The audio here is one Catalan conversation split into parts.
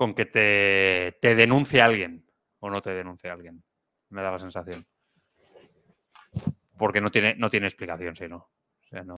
con que te, te denuncie alguien o no te denuncie alguien. Me da la sensación. Porque no tiene, no tiene explicación, si no. O sea, no.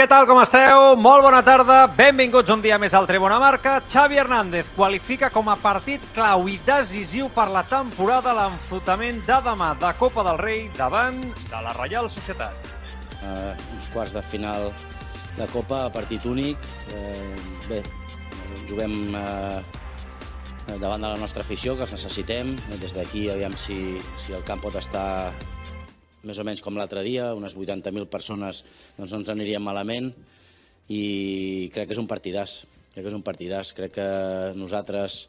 Què tal, com esteu? Molt bona tarda, benvinguts un dia més al Tribuna Marca. Xavi Hernández qualifica com a partit clau i decisiu per la temporada l'enfrontament de demà de Copa del Rei davant de la Reial Societat. Uh, uns quarts de final de Copa, partit únic. Uh, bé, juguem uh, davant de la nostra afició, que els necessitem. Des d'aquí, aviam si, si el camp pot estar més o menys com l'altre dia, unes 80.000 persones doncs no ens anirien malament i crec que és un partidàs. Crec que és un partidàs. Crec que nosaltres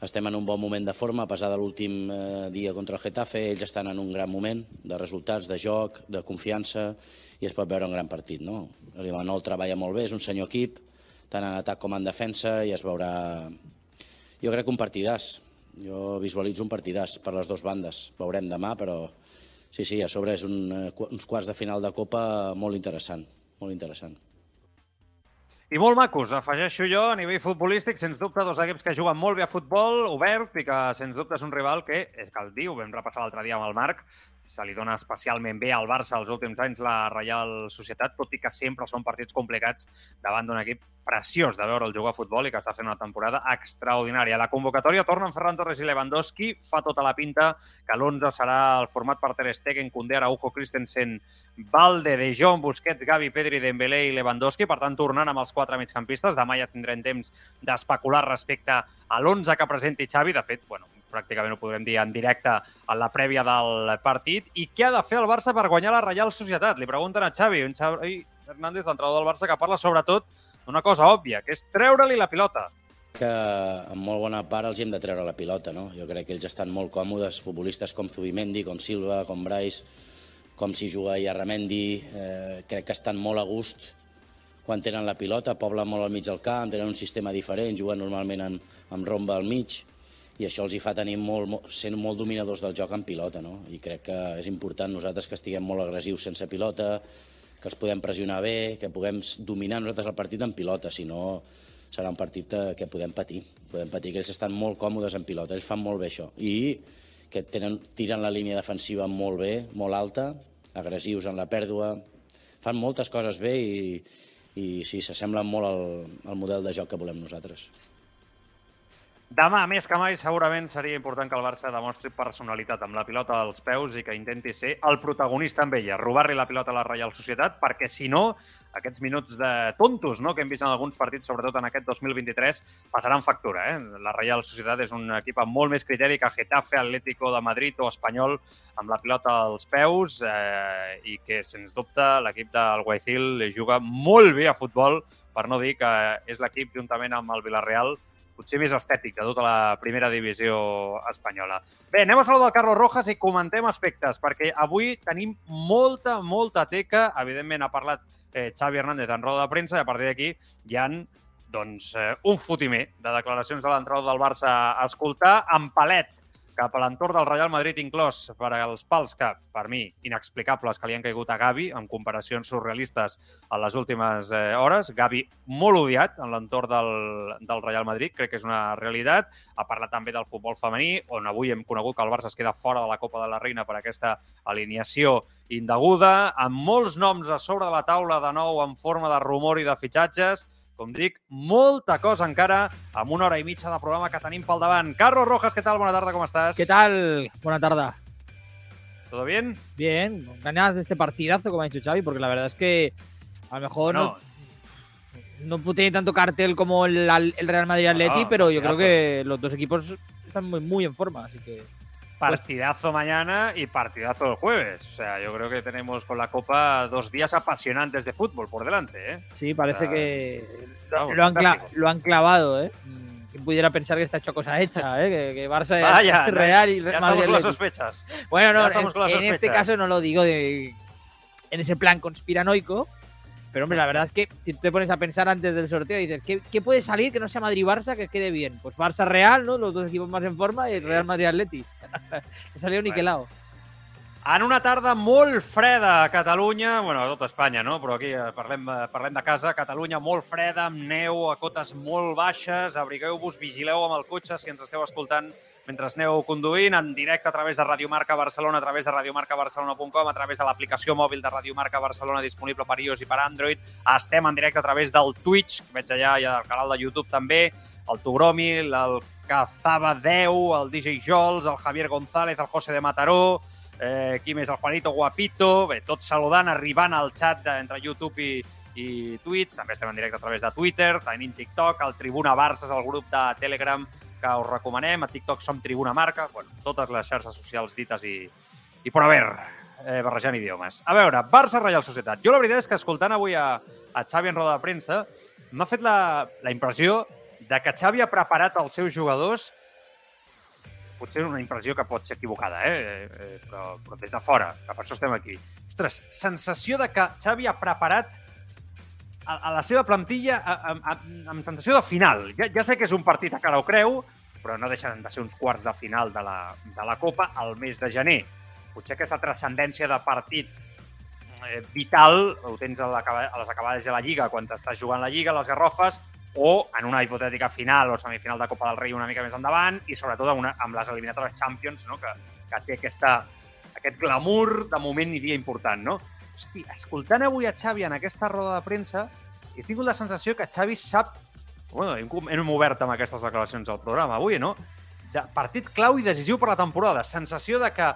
estem en un bon moment de forma, a pesar de l'últim eh, dia contra el Getafe, ells estan en un gran moment de resultats, de joc, de confiança, i es pot veure un gran partit. No? L'Imanol treballa molt bé, és un senyor equip, tant en atac com en defensa, i es veurà... Jo crec que un partidàs. Jo visualitzo un partidàs per les dues bandes. Veurem demà, però sí, sí, a sobre és un, eh, uns quarts de final de Copa molt interessant, molt interessant. I molt macos, afegeixo jo, a nivell futbolístic, sens dubte, dos equips que juguen molt bé a futbol, obert, i que, sens dubte, és un rival que, és que el diu, vam repassar l'altre dia amb el Marc, se li dona especialment bé al Barça els últims anys la Reial Societat, tot i que sempre són partits complicats davant d'un equip preciós de veure el jugar a futbol i que està fent una temporada extraordinària. La convocatòria tornen Ferran Torres i Lewandowski. Fa tota la pinta que l'11 serà el format per Ter Stegen, Koundé, Araujo, Christensen, Valde, De Jong, Busquets, Gavi, Pedri, Dembélé i Lewandowski. Per tant, tornant amb els quatre migcampistes. Demà ja tindrem temps d'especular respecte a l'11 que presenti Xavi. De fet, bueno, pràcticament ho podrem dir en directe a la prèvia del partit. I què ha de fer el Barça per guanyar la Reial Societat? Li pregunten a Xavi, un Xavi Hernández, l'entrenador del Barça, que parla sobretot d'una cosa òbvia, que és treure-li la pilota. Que en molt bona part els hem de treure la pilota, no? Jo crec que ells estan molt còmodes, futbolistes com Zubimendi, com Silva, com Brais, com si juga Iarramendi, eh, crec que estan molt a gust quan tenen la pilota, poblen molt al mig del camp, tenen un sistema diferent, juguen normalment en, amb romba al mig, i això els hi fa tenir molt, sent molt dominadors del joc en pilota, no? I crec que és important nosaltres que estiguem molt agressius sense pilota, que els podem pressionar bé, que puguem dominar nosaltres el partit en pilota, si no serà un partit eh, que podem patir. Podem patir que ells estan molt còmodes en pilota, ells fan molt bé això. I que tenen, tiren la línia defensiva molt bé, molt alta, agressius en la pèrdua, fan moltes coses bé i, i sí, s'assemblen molt al, al model de joc que volem nosaltres. Demà, més que mai, segurament seria important que el Barça demostri personalitat amb la pilota als peus i que intenti ser el protagonista amb ella, robar-li la pilota a la Reial Societat, perquè si no, aquests minuts de tontos no, que hem vist en alguns partits, sobretot en aquest 2023, passaran factura. Eh? La Reial Societat és un equip amb molt més criteri que Getafe, Atlético de Madrid o Espanyol amb la pilota als peus eh, i que, sens dubte, l'equip del Guayaquil juga molt bé a futbol, per no dir que és l'equip, juntament amb el Villarreal, potser més estètic de tota la primera divisió espanyola. Bé, anem a saludar el Carlos Rojas i comentem aspectes, perquè avui tenim molta, molta teca. Evidentment ha parlat eh, Xavi Hernández en roda de premsa i a partir d'aquí hi han doncs, eh, un fotimer de declaracions de l'entrada del Barça a escoltar amb palet cap a l'entorn del Real Madrid inclòs per als pals que, per mi, inexplicables que li han caigut a Gavi en comparacions surrealistes a les últimes eh, hores. Gavi molt odiat en l'entorn del, del Real Madrid, crec que és una realitat. Ha parlat també del futbol femení, on avui hem conegut que el Barça es queda fora de la Copa de la Reina per aquesta alineació indeguda, amb molts noms a sobre de la taula de nou en forma de rumor i de fitxatges com dic, molta cosa encara amb una hora i mitja de programa que tenim pel davant. Carlos Rojas, què tal? Bona tarda, com estàs? ¿Qué tal? Buena tarde. ¿Todo bien? Bien, ganas de este partidazo, como ha dicho Xavi, porque la verdad es que a lo mejor No, no, no tiene tanto cartel como el, el Real Madrid-Atleti, No, pero yo creo que los dos equipos están muy, muy en forma, así que... partidazo mañana y partidazo el jueves. O sea, yo creo que tenemos con la Copa dos días apasionantes de fútbol por delante, ¿eh? Sí, parece que lo, vamos, lo han lo han clavado, ¿eh? ¿Quién pudiera pensar que está hecho cosa hecha, ¿eh? Que, que Barça Vaya, es Real y ya estamos Madrid con las sospechas. Bueno, no, con las en, en este sospechas. caso no lo digo de, en ese plan conspiranoico, pero hombre, la verdad es que si te pones a pensar antes del sorteo dices, ¿qué, qué puede salir que no sea Madrid-Barça que quede bien? Pues Barça-Real, ¿no? Los dos equipos más en forma y Real Madrid-Atleti. salió niquelado. En una tarda molt freda a Catalunya, bueno, a tota Espanya, no? Però aquí eh, parlem, eh, parlem de casa. Catalunya molt freda, amb neu, a cotes molt baixes. Abrigueu-vos, vigileu amb el cotxe si ens esteu escoltant mentre aneu conduint, en directe a través de Radio Marca Barcelona, a través de radiomarcabarcelona.com, a través de l'aplicació mòbil de Radio Marca Barcelona disponible per iOS i per Android. Estem en directe a través del Twitch, que veig allà, i al canal de YouTube també, el Togromi, el Cazaba 10, el DJ Jols, el Javier González, el José de Mataró, eh, qui més? El Juanito Guapito, bé, tots saludant, arribant al xat de, entre YouTube i, i Twitch, també estem en directe a través de Twitter, tenim TikTok, el Tribuna Barça el grup de Telegram que us recomanem, a TikTok som Tribuna Marca, bueno, totes les xarxes socials dites i, i per haver, eh, barrejant idiomes. A veure, Barça-Reial Societat. Jo la veritat és que escoltant avui a, a Xavi en roda de premsa, m'ha fet la, la impressió de que Xavi ha preparat els seus jugadors potser és una impressió que pot ser equivocada, eh? eh però, però des de fora, que per això estem aquí. Ostres, sensació de que Xavi ha preparat a, a la seva plantilla a- a- a- amb sensació de final. Ja, ja sé que és un partit a cara o creu, però no deixen de ser uns quarts de final de la, de la Copa al mes de gener. Potser aquesta transcendència de partit eh, vital ho tens a, l'acaba- a les acabades de la Lliga, quan t'estàs jugant la Lliga, les Garrofes, o en una hipotètica final o semifinal de Copa del Rei una mica més endavant i sobretot amb, una, amb les eliminatòries Champions, no? que, que té aquesta, aquest glamour de moment i dia important. No? Hosti, escoltant avui a Xavi en aquesta roda de premsa, he tingut la sensació que Xavi sap... Bueno, hem, hem obert amb aquestes declaracions al programa avui, no? De partit clau i decisiu per la temporada. Sensació de que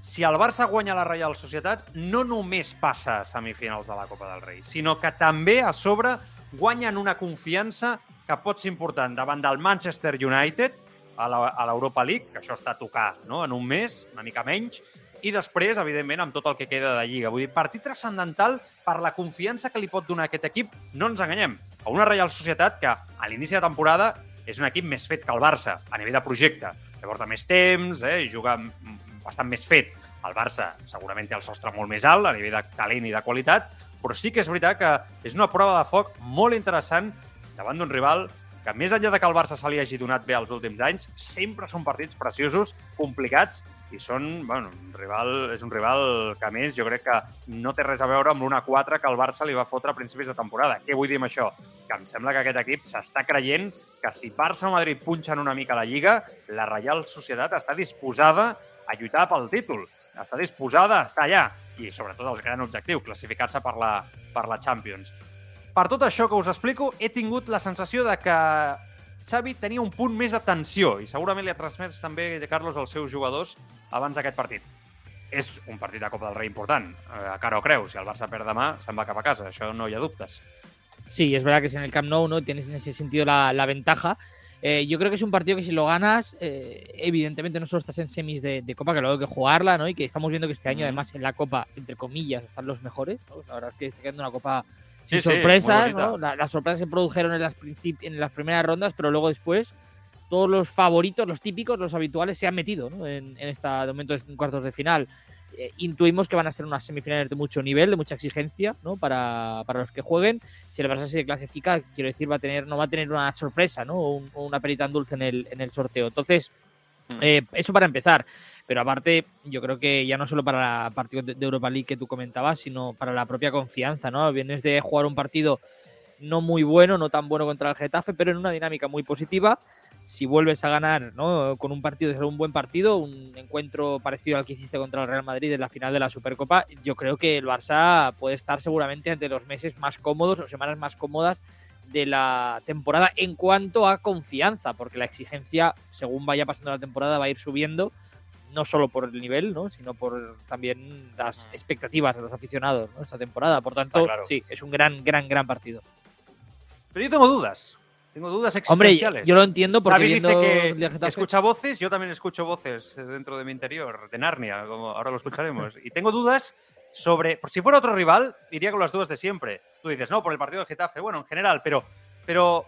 si el Barça guanya la Reial Societat, no només passa a semifinals de la Copa del Rei, sinó que també a sobre guanyen una confiança que pot ser important davant del Manchester United a l'Europa League, que això està a tocar no? en un mes, una mica menys, i després, evidentment, amb tot el que queda de Lliga. Vull dir, partit transcendental per la confiança que li pot donar aquest equip, no ens enganyem, a una Reial Societat que a l'inici de temporada és un equip més fet que el Barça, a nivell de projecte. Que porta més temps, eh, juga bastant més fet. El Barça segurament té el sostre molt més alt a nivell de talent i de qualitat, però sí que és veritat que és una prova de foc molt interessant davant d'un rival que més enllà de que el Barça se li hagi donat bé els últims anys, sempre són partits preciosos, complicats, i són, bueno, un rival, és un rival que, a més, jo crec que no té res a veure amb l'1-4 que el Barça li va fotre a principis de temporada. Què vull dir amb això? Que em sembla que aquest equip s'està creient que si Barça o Madrid punxen una mica la Lliga, la Reial Societat està disposada a lluitar pel títol. Està disposada a estar allà. I, sobretot, el gran objectiu, classificar-se per, la, per la Champions. Per tot això que us explico, he tingut la sensació de que Xavi tenia un punt més de tensió i segurament li ha transmès també de Carlos als seus jugadors abans d'aquest partit. És un partit de Copa del Rei important, eh, a cara o creu. Si el Barça perd demà, se'n va cap a casa, això no hi ha dubtes. Sí, es verdad que si en el Camp Nou no tienes en ese sentido la, la ventaja. Eh, yo creo que es un partido que si lo ganas, eh, evidentemente no solo estás en semis de, de, Copa, que luego hay que jugarla, ¿no? Y que estamos viendo que este año, además, en la Copa, entre comillas, están los mejores. ¿no? La verdad es que está quedando una Copa Sí, sí, sorpresas, muy ¿no? La- las sorpresas se produjeron en las, en las primeras rondas, pero luego después todos los favoritos, los típicos, los habituales, se han metido ¿no? en, en esta de momento en cuartos de final. Eh, intuimos que van a ser unas semifinales de mucho nivel, de mucha exigencia, ¿no? Para, para los que jueguen. Si el Barça se clasifica, quiero decir, va a tener, no va a tener una sorpresa, ¿no? O, un- o una perita en dulce en el, en el sorteo. Entonces. Eh, eso para empezar. Pero aparte, yo creo que ya no solo para el partido de Europa League que tú comentabas, sino para la propia confianza, ¿no? Vienes de jugar un partido no muy bueno, no tan bueno contra el Getafe, pero en una dinámica muy positiva. Si vuelves a ganar ¿no? con un partido, un buen partido, un encuentro parecido al que hiciste contra el Real Madrid en la final de la Supercopa, yo creo que el Barça puede estar seguramente entre los meses más cómodos o semanas más cómodas de la temporada en cuanto a confianza, porque la exigencia, según vaya pasando la temporada, va a ir subiendo, no solo por el nivel, ¿no? sino por también las Mm. expectativas de los aficionados ¿no? esta temporada. Por tanto, claro. sí, es un gran, gran, gran partido. Pero yo tengo dudas. Tengo dudas Hombre, existenciales. yo lo entiendo porque Xavi dice que, que Getafe- escucha voces, yo también escucho voces dentro de mi interior, de Narnia, como ahora lo escucharemos. Y tengo dudas sobre, por si fuera otro rival, iría con las dudas de siempre. Tú dices, no, por el partido de Getafe, bueno, en general, pero, pero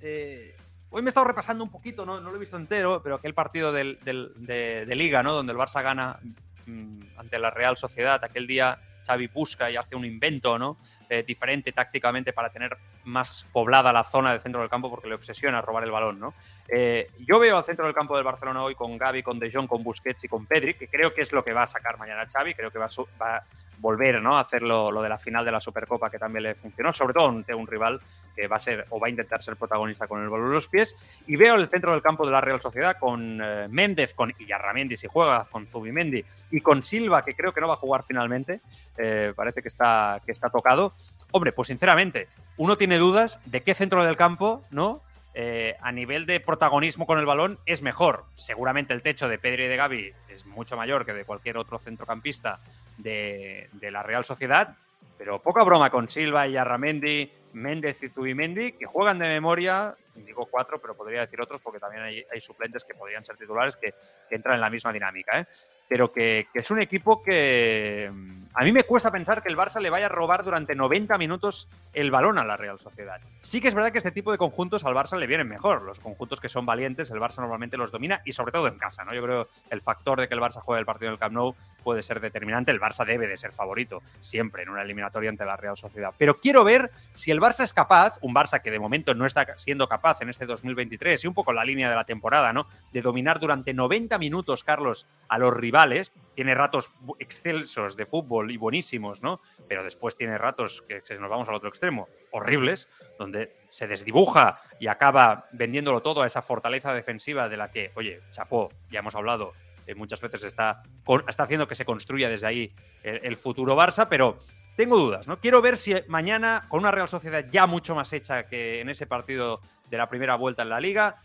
eh, hoy me he estado repasando un poquito, no, no lo he visto entero, pero aquel partido del- del- de, Liga, ¿no? Donde el Barça gana mm, ante la Real Sociedad, aquel día Xavi busca y hace un invento, ¿no? Eh, diferente tácticamente para tener más poblada la zona del centro del campo porque le obsesiona robar el balón, ¿no? Eh, yo veo al centro del campo del Barcelona hoy con Gaby, con De Jong, con Busquets y con Pedri, que creo que es lo que va a sacar mañana Xavi, creo que va a, a volver ¿no? a hacer lo, lo de la final de la Supercopa que también le funcionó, sobre todo ante un rival que va a ser o va a intentar ser protagonista con el balón en los pies. Y veo el centro del campo de la Real Sociedad con eh, Méndez, con Illarramendi si juega, con Zubimendi y con Silva, que creo que no va a jugar finalmente, eh, parece que está, que está tocado. Hombre, pues sinceramente, uno tiene dudas de qué centro del campo, ¿no? Eh, a nivel de protagonismo con el balón es mejor. Seguramente el techo de Pedri y de Gaby es mucho mayor que de cualquier otro centrocampista de, de la Real Sociedad, pero poca broma con Silva y Arramendi, Méndez y Zubimendi, que juegan de memoria, digo cuatro, pero podría decir otros porque también hay, hay suplentes que podrían ser titulares que, entran en la misma dinámica, ¿eh? pero que, que es un equipo que mm, a mí me cuesta pensar que el Barça le vaya a robar durante 90 minutos el balón a la Real Sociedad. Sí que es verdad que este tipo de conjuntos al Barça le vienen mejor. Los conjuntos que son valientes, el Barça normalmente los domina y sobre todo en casa. ¿no? Yo creo el factor de que el Barça juegue el partido en el Camp Nou puede ser determinante. El Barça debe de ser favorito siempre en una eliminatoria ante la Real Sociedad. Pero quiero ver si el Barça es capaz, un Barça que de momento no está siendo capaz en este 2023 y un poco en la línea de la temporada, ¿no? De dominar durante 90 minutos, Carlos, a los rivales. Tiene ratos excelsos de fútbol y buenísimos, ¿no? Pero después tiene ratos que nos vamos al otro extremo, horribles, donde se desdibuja y acaba vendiéndolo todo a esa fortaleza defensiva de la que, oye, chapó, ya hemos hablado, eh, muchas veces está, está haciendo que se construya desde ahí el, el futuro Barça, pero tengo dudas, ¿no? Quiero ver si mañana, con una Real Sociedad ya mucho más hecha que en ese partido de la primera vuelta en la Liga,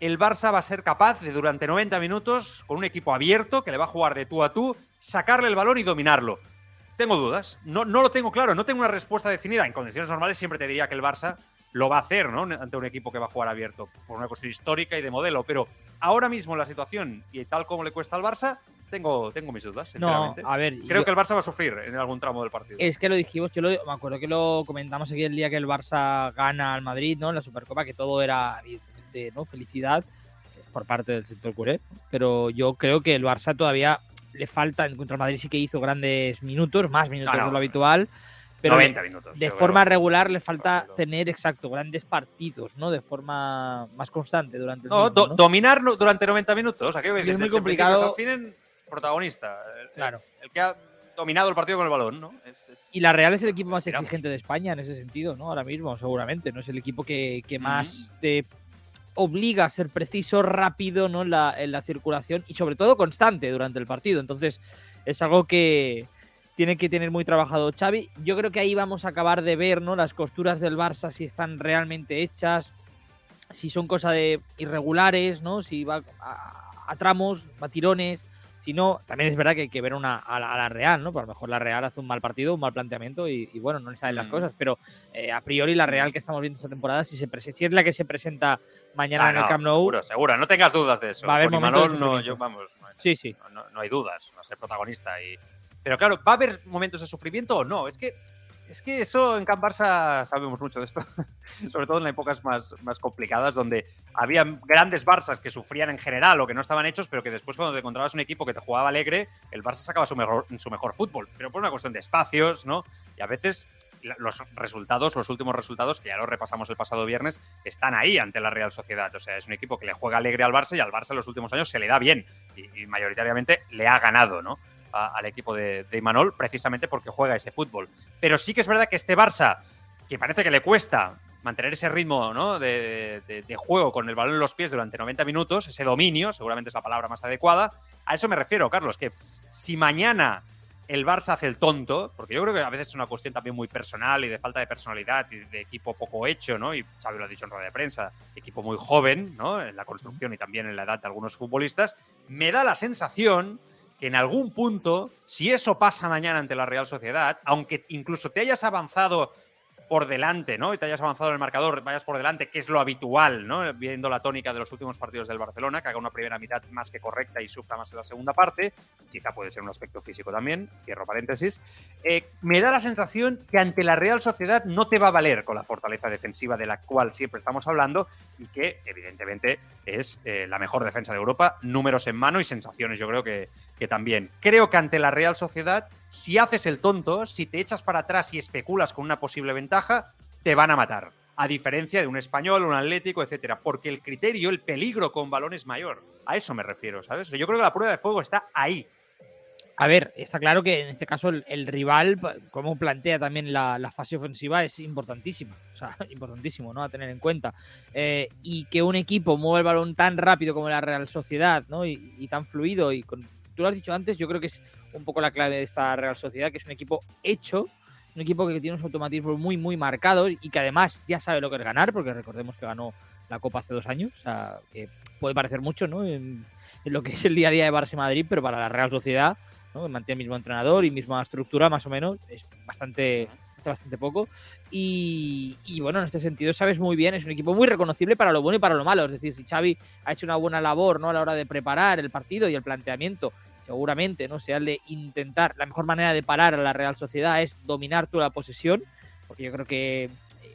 el Barça va a ser capaz de durante 90 minutos, con un equipo abierto que le va a jugar de tú a tú, sacarle el balón y dominarlo. Tengo dudas, no, no lo tengo claro, no tengo una respuesta definida. En condiciones normales siempre te diría que el Barça lo va a hacer, ¿no? Ante un equipo que va a jugar abierto, por una cuestión histórica y de modelo. Pero ahora mismo la situación y tal como le cuesta al Barça, tengo, tengo mis dudas, No, sinceramente. a ver, Creo yo- que el Barça va a sufrir en algún tramo del partido. Es que lo dijimos, yo lo, me acuerdo que lo comentamos aquí el día que el Barça gana al Madrid, ¿no? En la Supercopa, que todo era evidentemente, ¿no? Felicidad eh, por parte del sector culé. Pero yo creo que el Barça todavía le falta, contra el Madrid sí que hizo grandes minutos, más minutos Ah, no. de lo habitual. Pero 90 minutos. de forma creo. regular le falta tener, exacto, grandes partidos, ¿no? De forma más constante durante el No, do- ¿no? dominar durante 90 minutos. Aquello que Y es muy complicado. fin protagonista. El, Claro. el que ha dominado el partido con el balón, ¿no? Es- es- Y la Real es el equipo más exigente de España en ese sentido, ¿no? Ahora mismo, seguramente. No es el equipo que, que más te obliga a ser preciso, rápido, ¿no? En la, en la circulación y sobre todo constante durante el partido. Entonces, es algo que tiene que tener muy trabajado Xavi. Yo creo que ahí vamos a acabar de ver, ¿no? Las costuras del Barça, si están realmente hechas, si son cosa de irregulares, ¿no? Si va a, a tramos, va a tirones. Si no, también es verdad que hay que ver una, a, la, a la Real, ¿no? Porque a lo mejor la Real hace un mal partido, un mal planteamiento y, y bueno, no le salen las Mm. cosas. Pero eh, a priori la Real que estamos viendo esta temporada, si, se si es la que se presenta mañana Ah, en el no, Camp Nou, Seguro, seguro. No tengas dudas de eso. Va a haber Con Imanol, no, yo, vamos, no, sí, sí. no- no hay dudas. Va a ser protagonista. Y... Pero claro, ¿va a haber momentos de sufrimiento o no? Es que, es que eso en Camp Barça sabemos mucho de esto. Sobre todo en épocas más, más complicadas, donde había grandes Barças que sufrían en general o que no estaban hechos, pero que después cuando te encontrabas un equipo que te jugaba alegre, el Barça sacaba su mejor, su mejor fútbol. Pero por una cuestión de espacios, ¿no? Y a veces los resultados, los últimos resultados, que ya los repasamos el pasado viernes, están ahí ante la Real Sociedad. O sea, es un equipo que le juega alegre al Barça y al Barça en los últimos años se le da bien y, y mayoritariamente le ha ganado, ¿no? Al equipo de, de Imanol, precisamente porque juega ese fútbol. Pero sí que es verdad que este Barça, que parece que le cuesta mantener ese ritmo ¿no? de juego con el balón en los pies durante 90 minutos, ese dominio, seguramente es la palabra más adecuada, a eso me refiero, Carlos, que si mañana el Barça hace el tonto, porque yo creo que a veces es una cuestión también muy personal y de falta de personalidad y de equipo poco hecho, ¿no? Y Xavi lo ha dicho en rueda de prensa, equipo muy joven, ¿no? En la construcción y también en la edad de algunos futbolistas, me da la sensación que en algún punto, si eso pasa mañana ante la Real Sociedad, aunque incluso te hayas avanzado por delante, ¿no? Y te hayas avanzado en el marcador, vayas por delante, que es lo habitual, ¿no? Viendo la tónica de los últimos partidos del Barcelona, que haga una primera mitad más que correcta y sufra más en la segunda parte, quizá puede ser un aspecto físico también, cierro paréntesis, eh, me da la sensación que ante la Real Sociedad no te va a valer con la fortaleza defensiva de la cual siempre estamos hablando y que evidentemente es eh, la mejor defensa de Europa, números en mano y sensaciones yo creo que, que también. Creo que ante la Real Sociedad, si haces el tonto, si te echas para atrás y especulas con una posible ventaja, te van a matar. A diferencia de un español, un atlético, etcétera. Porque el criterio, el peligro con balón es mayor. A eso me refiero, ¿sabes? Yo creo que la prueba de fuego está ahí. A ver, está claro que en este caso el, rival, como plantea también la, fase ofensiva, es importantísima. O sea, importantísimo, ¿no? A tener en cuenta. Eh, y que un equipo mueva el balón tan rápido como la Real Sociedad, ¿no? Y tan fluido. Y con, tú lo has dicho antes, yo creo que es un poco la clave de esta Real Sociedad, que es un equipo hecho, un equipo que tiene unos automatismos muy, muy marcados y que además ya sabe lo que es ganar, porque recordemos que ganó la Copa hace dos años, o sea, que puede parecer mucho, ¿no? En, en lo que es el día a día de Barça y Madrid, pero para la Real Sociedad ¿no? mantiene el mismo entrenador y misma estructura más o menos, es bastante, bastante poco. Y, y, bueno, en este sentido sabes muy bien, es un equipo muy reconocible para lo bueno y para lo malo. Es decir, si Xavi ha hecho una buena labor ¿no? a la hora de preparar el partido y el planteamiento, seguramente no sea el de intentar, la mejor manera de parar a la Real Sociedad es dominar tú la posesión, porque yo creo que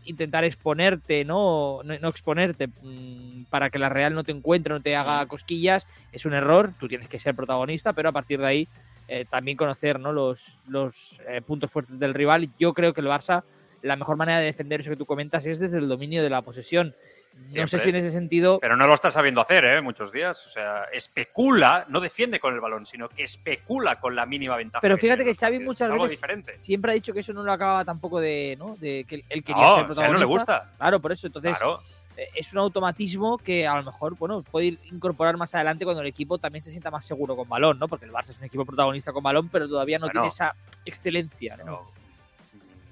intentar exponerte, no, no, no exponerte mmm, para que la Real no te encuentre, no te haga cosquillas, es un error, tú tienes que ser protagonista, pero a partir de ahí eh, también conocer ¿no? los, los eh, puntos fuertes del rival. Yo creo que el Barça, la mejor manera de defender eso que tú comentas es desde el dominio de la posesión. No sé si en ese sentido. Pero no lo está sabiendo hacer, ¿eh? Muchos días. O sea, especula, no defiende con el balón, sino que especula con la mínima ventaja. Pero fíjate que, que Xavi muchas veces diferente. siempre ha dicho que eso no lo acababa tampoco de. ¿no? De que él quería no, ser protagonista. O sea, no le gusta. Claro, por eso. Entonces, claro. Eh, es un automatismo que a lo mejor, bueno, puede ir incorporar más adelante cuando el equipo también se sienta más seguro con balón, ¿no? Porque el Barça es un equipo protagonista con balón, pero todavía no Bueno, tiene esa excelencia, ¿no? Pero,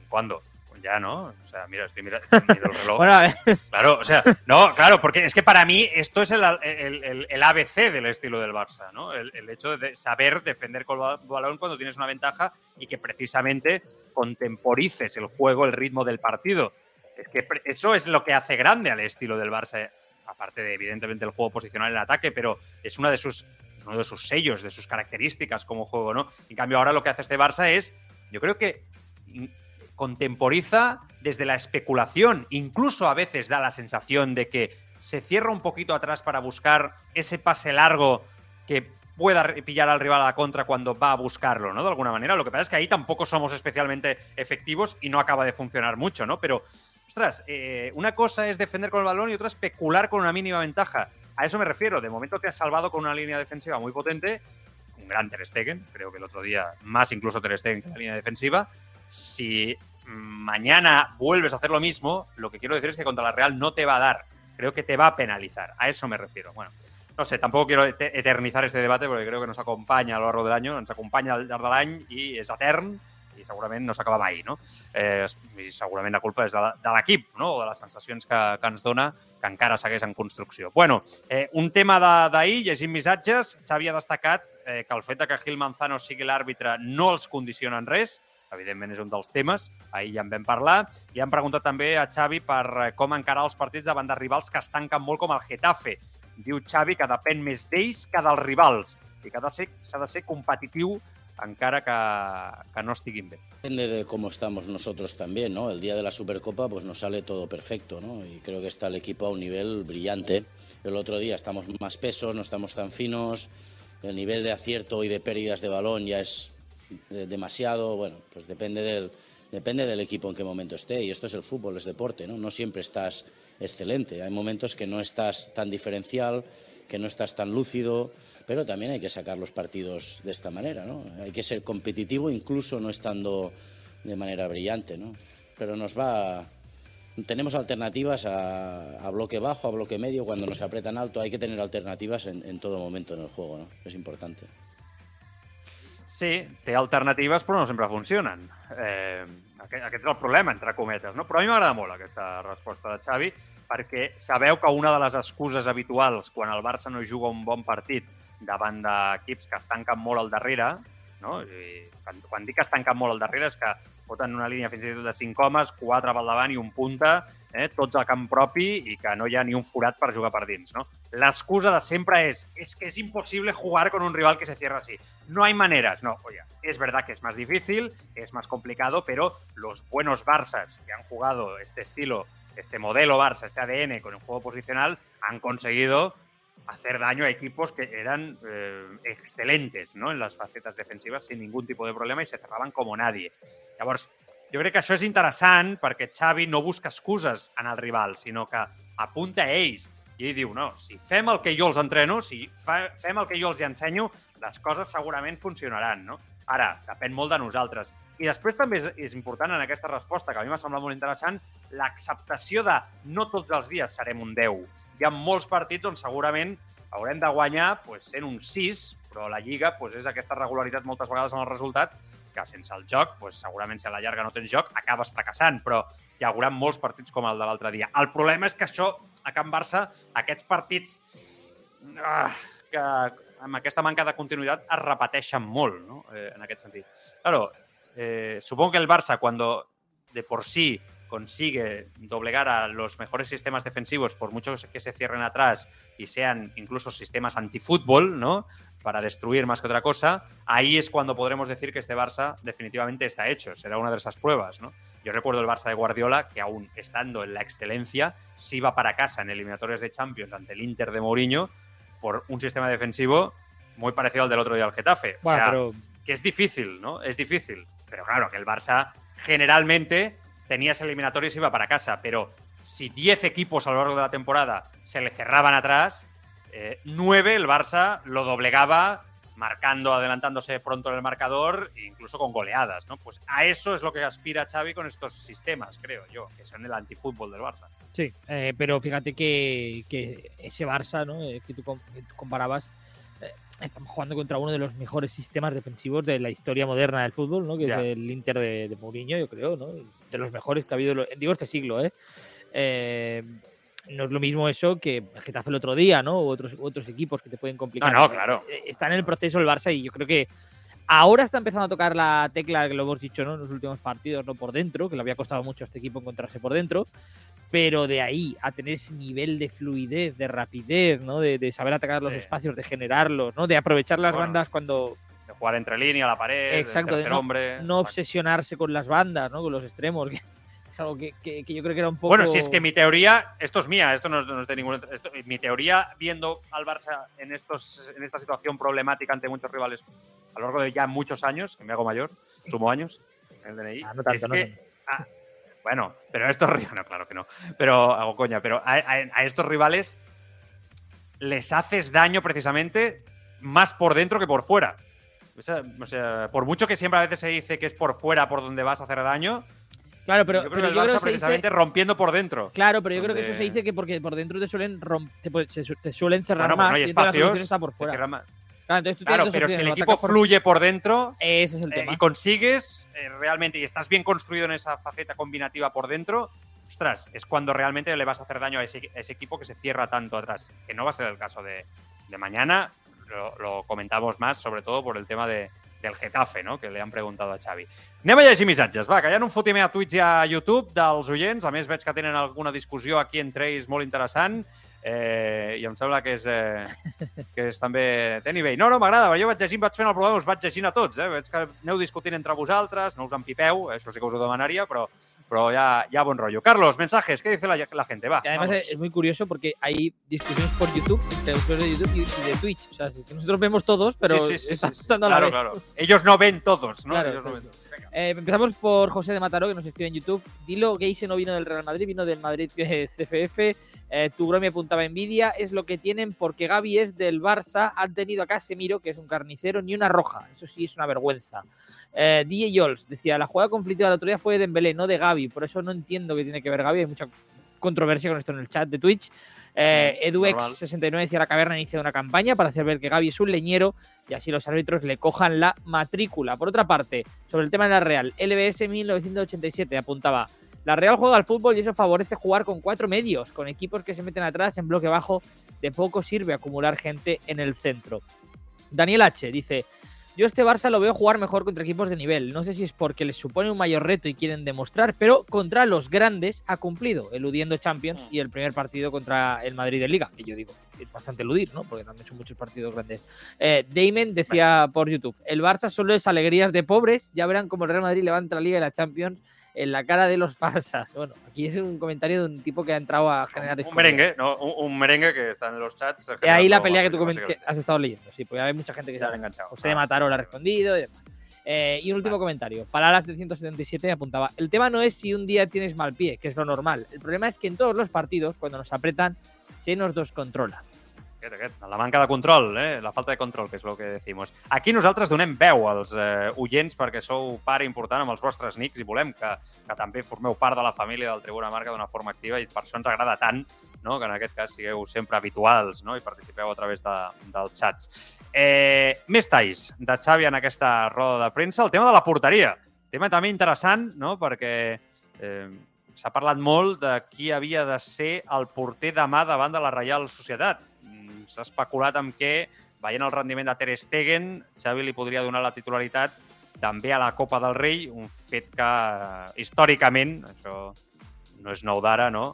¿Cuándo? Pues ya, ¿no? O sea, mira, estoy mira- estoy mirando el reloj. Bueno, a ver, Claro, o sea, no, claro, porque es que para mí esto es el, el- el- el ABC del estilo del Barça, ¿no? El, el hecho de saber defender con balón cuando tienes una ventaja y que precisamente contemporices el juego, el ritmo del partido. Es que eso es lo que hace grande al estilo del Barça, aparte de evidentemente el juego posicional en el ataque, pero es una de sus uno de sus sellos, de sus características como juego, ¿no? En cambio, ahora lo que hace este Barça es, yo creo que in- contemporiza desde la especulación, incluso a veces da la sensación de que se cierra un poquito atrás para buscar ese pase largo que pueda pillar al rival a la contra cuando va a buscarlo, ¿no? De alguna manera. Lo que pasa es que ahí tampoco somos especialmente efectivos y no acaba de funcionar mucho, ¿no? Pero, ostras, eh, una cosa es defender con el balón y otra especular con una mínima ventaja. A eso me refiero. De momento te has salvado con una línea defensiva muy potente, un gran Ter Stegen, creo que el otro día más incluso Ter Stegen que la línea defensiva. Si mañana vuelves a hacer lo mismo, lo que quiero decir es que contra la Real no te va a dar. Creo que te va a penalizar. A eso me refiero. Bueno, no sé, tampoco quiero eternizar este debate porque creo que nos acompanya a lo largo de l'any, ens acompanya al llarg de l'any i és etern i segurament no s'acaba mai, no? Eh, I segurament la culpa és de, de l'equip, no? O de les sensacions que, que ens dona que encara segueix en construcció. Bueno, eh, un tema d'ahir, llegint missatges, Xavi ha destacat eh, que el fet de que Gil Manzano sigui l'àrbitre no els condiciona en res, evidentment és un dels temes, ahir ja en vam parlar, i han preguntat també a Xavi per eh, com encarar els partits davant de rivals que es tanquen molt com el Getafe. Diu Xavi que depèn més d'ells que dels rivals i que s'ha de ser competitiu encara que, que no estiguin bé. Depende de cómo estamos nosotros también, ¿no? El día de la Supercopa pues nos sale todo perfecto, ¿no? Y creo que está el equipo a un nivel brillante. El otro día estamos más pesos, no estamos tan finos, el nivel de acierto y de pérdidas de balón ya es demasiado, bueno, pues depende del, depende del equipo en qué momento esté. Y esto es el fútbol, es deporte, ¿no? No siempre estás excelente. Hay momentos que no estás tan diferencial, que no estás tan lúcido, pero también hay que sacar los partidos de esta manera, ¿no? Hay que ser competitivo incluso no estando de manera brillante, ¿no? Pero nos va... Tenemos alternativas a, a bloque bajo, a bloque medio, cuando nos apretan alto, hay que tener alternativas en, en todo momento en el juego, ¿no? Es importante. Sí, té alternatives, però no sempre funcionen. Eh, aquest, aquest és el problema, entre cometes. No? Però a mi m'agrada molt aquesta resposta de Xavi, perquè sabeu que una de les excuses habituals quan el Barça no juga un bon partit davant d'equips que es tanquen molt al darrere, no? I quan, quan dic que es tanquen molt al darrere és que foten una línia fins i tot de 5 homes, 4 pel davant i un punta, eh, tots al camp propi i que no hi ha ni un forat per jugar per dins. ¿no? L'excusa de sempre és es que es imposible jugar con un rival que se cierra así. No hay maneras. No, oye, es verdad que es más difícil, es más complicado, pero los buenos Barças que han jugado este estilo, este modelo Barça, este ADN con el juego posicional, han conseguido hacer daño a equipos que eran eh, excelentes ¿no? en las facetas defensivas sin ningún tipo de problema y se cerraban como nadie. Llavors, jo crec que això és interessant perquè Xavi no busca excuses en el rival, sinó que apunta a ells i ell diu, no, si fem el que jo els entreno, si fa, fem el que jo els ensenyo, les coses segurament funcionaran, no? Ara, depèn molt de nosaltres. I després també és, és important en aquesta resposta, que a mi m'ha semblat molt interessant, l'acceptació de no tots els dies serem un 10 hi ha molts partits on segurament haurem de guanyar pues, sent un 6, però la Lliga pues, és aquesta regularitat moltes vegades en els resultats que sense el joc, pues, segurament si a la llarga no tens joc, acabes fracassant, però hi haurà molts partits com el de l'altre dia. El problema és que això, a Can Barça, aquests partits ah, que amb aquesta manca de continuïtat es repeteixen molt, ¿no? Eh, en aquest sentit. Claro, eh, supongo que el Barça, cuando de por sí consigue doblegar a los mejores sistemas defensivos, por mucho que se cierren atrás y sean incluso sistemas antifútbol, ¿no? Para destruir más que otra cosa, ahí es cuando podremos decir que este Barça definitivamente está hecho. Será una de esas pruebas, ¿no? Yo recuerdo el Barça de Guardiola, que aún estando en la excelencia, se iba para casa en eliminatorios de Champions ante el Inter de Mourinho por un sistema defensivo muy parecido al del otro día al Getafe. Bueno, o sea, pero... que es difícil, ¿no? Es difícil. Pero claro, que el Barça generalmente tenías eliminatorios y iba para casa, pero si 10 equipos a lo largo de la temporada se le cerraban atrás, eh, 9 el Barça lo doblegaba marcando, adelantándose pronto en el marcador incluso con goleadas, ¿no? Pues a eso es lo que aspira Xavi con estos sistemas, creo yo, que son el antifútbol del Barça. Sí, eh, pero fíjate que, que, ese Barça, ¿no? Eh, que, tú, que tú comparabas, eh, estamos jugando contra uno de los mejores sistemas defensivos de la historia moderna del fútbol, ¿no? Que Ya. es el Inter de, de Mourinho, yo creo, ¿no? De los mejores que ha habido, digo, este siglo, ¿eh? Eh, no es lo mismo eso que el Getafe el otro día, ¿no? U otros, otros equipos que te pueden complicar. No, no, claro. Eh, Está en el proceso el Barça y yo creo que ahora está empezando a tocar la tecla que lo hemos dicho, ¿no? En los últimos partidos, no por dentro, que le había costado mucho a este equipo encontrarse por dentro. Pero de ahí a tener ese nivel de fluidez, de rapidez, ¿no? De, de saber atacar los Sí. espacios, de generarlos, ¿no? De aprovechar las Bueno, bandas cuando De jugar entre línea, la pared, Exacto, el de tercer no- hombre. no obsesionarse con las bandas, ¿no? Con los extremos. que Es algo que, que- que yo creo que era un poco. Bueno, si es que mi teoría, esto es mía, esto no es, no es de ningún. esto- mi teoría, viendo al Barça en, estos, en esta situación problemática ante muchos rivales a lo largo de ya muchos años, que me hago mayor, sumo años, en el DNI, Ah, no tanto, es no que- bueno, pero a estos rivales, no, claro que no, pero hago coña, pero a, a- a estos rivales les haces daño precisamente más por dentro que por fuera. O sea, por mucho que siempre a veces se dice que es por fuera por donde vas a hacer daño, Claro, pero, yo creo pero que el yo creo dice- precisamente rompiendo por dentro. Claro, pero yo creo que eso se dice que porque por dentro te suelen te, suelen cerrar Bueno, más no hay la espacios. está por fuera. Claro, entonces tú tienes Claro, dos pero si el equipo por- fluye por dentro Ese es el eh, tema. y consigues eh, realmente, y estás bien construido en esa faceta combinativa por dentro, ostras, es cuando realmente le vas a hacer daño a ese, a ese equipo que se cierra tanto atrás. Que no va a ser el caso de, de mañana, lo, lo comentamos más, sobre todo por el tema de, del Getafe, no? que li han preguntat a Xavi. Anem a llegir missatges, va, que hi ha un fotimer a Twitch i a YouTube dels oients, a més veig que tenen alguna discussió aquí entre ells molt interessant, eh, i em sembla que és, eh, que és també té nivell. No, no, m'agrada, jo vaig llegint, vaig fent el programa, us vaig llegint a tots, eh? veig que aneu discutint entre vosaltres, no us empipeu, això sí que us ho demanaria, però, però ja, ja bon rotllo. Carlos, mensajes, ¿qué dice la, la gente? Va, Que además vamos. es, muy curioso porque hay discusiones por YouTube, entre usuarios de YouTube y y de Twitch. O sea, es que nosotros vemos todos, pero Sí, sí, sí, está sí, sí. pasando a la Claro, vez. claro. Ellos no ven todos, ¿no? Claro, Ellos no claro. ven todos. Venga. Eh, empezamos por José de Mataró, que nos escribe en YouTube. Dilo, Geise no vino del Real Madrid, vino del Madrid CFF. Eh, tu me apuntaba envidia. Es lo que tienen porque Gaby es del Barça. Han tenido a Casemiro, que es un carnicero, ni una roja. Eso sí es una vergüenza. Eh, DJ Yols decía, la jugada conflictiva del otro día fue de Dembélé, no de Gaby. Por eso no entiendo qué tiene que ver Gaby. Hay mucha controversia con esto en el chat de Twitch. Eh, Normal. EduX69 decía la caverna inicia una campaña para hacer ver que Gaby es un leñero y así los árbitros le cojan la matrícula. Por otra parte, sobre el tema de la Real, LBS 1987 apuntaba, la Real juega al fútbol y eso favorece jugar con cuatro medios, con equipos que se meten atrás en bloque bajo, de poco sirve acumular gente en el centro. Daniel H dice, yo este Barça lo veo jugar mejor contra equipos de nivel. No sé si es porque les supone un mayor reto y quieren demostrar, pero contra los grandes ha cumplido, eludiendo Champions y el primer partido contra el Madrid de Liga, que yo digo, es bastante eludir, ¿no? Porque también son muchos partidos grandes. Eh, Damon decía por YouTube, el Barça solo es alegrías de pobres, ya verán cómo el Real Madrid levanta la Liga y la Champions en la cara de los farsas. Bueno, aquí es un comentario de un tipo que ha entrado a generar... Un discordia. merengue, ¿no? Un, un merengue que está en los chats. Y ahí la pelea que tú que has estado leyendo, sí, porque hay mucha gente que Se se han enganchado. José de Ah. Mataró le ha respondido y demás. Eh, y un último comentario. Palabras de 177 apuntaba. El tema no es si un día tienes mal pie, que es lo normal. El problema es que en todos los partidos, cuando nos apretan, se nos descontrola. Aquest, aquest, la manca de control, eh? la falta de control, que és el que decimos. Aquí nosaltres donem veu als eh, oients perquè sou part important amb els vostres nics i volem que, que també formeu part de la família del Tribuna Marca d'una forma activa i per això ens agrada tant no? que en aquest cas sigueu sempre habituals no? i participeu a través de, dels xats. Eh, més talls de Xavi en aquesta roda de premsa. El tema de la porteria. Tema també interessant, no? perquè eh, s'ha parlat molt de qui havia de ser el porter demà davant de la Reial Societat. Mm, S'ha especulat amb que, veient el rendiment de Ter Stegen, Xavi li podria donar la titularitat també a la Copa del Rei, un fet que històricament, això no és nou d'ara, no?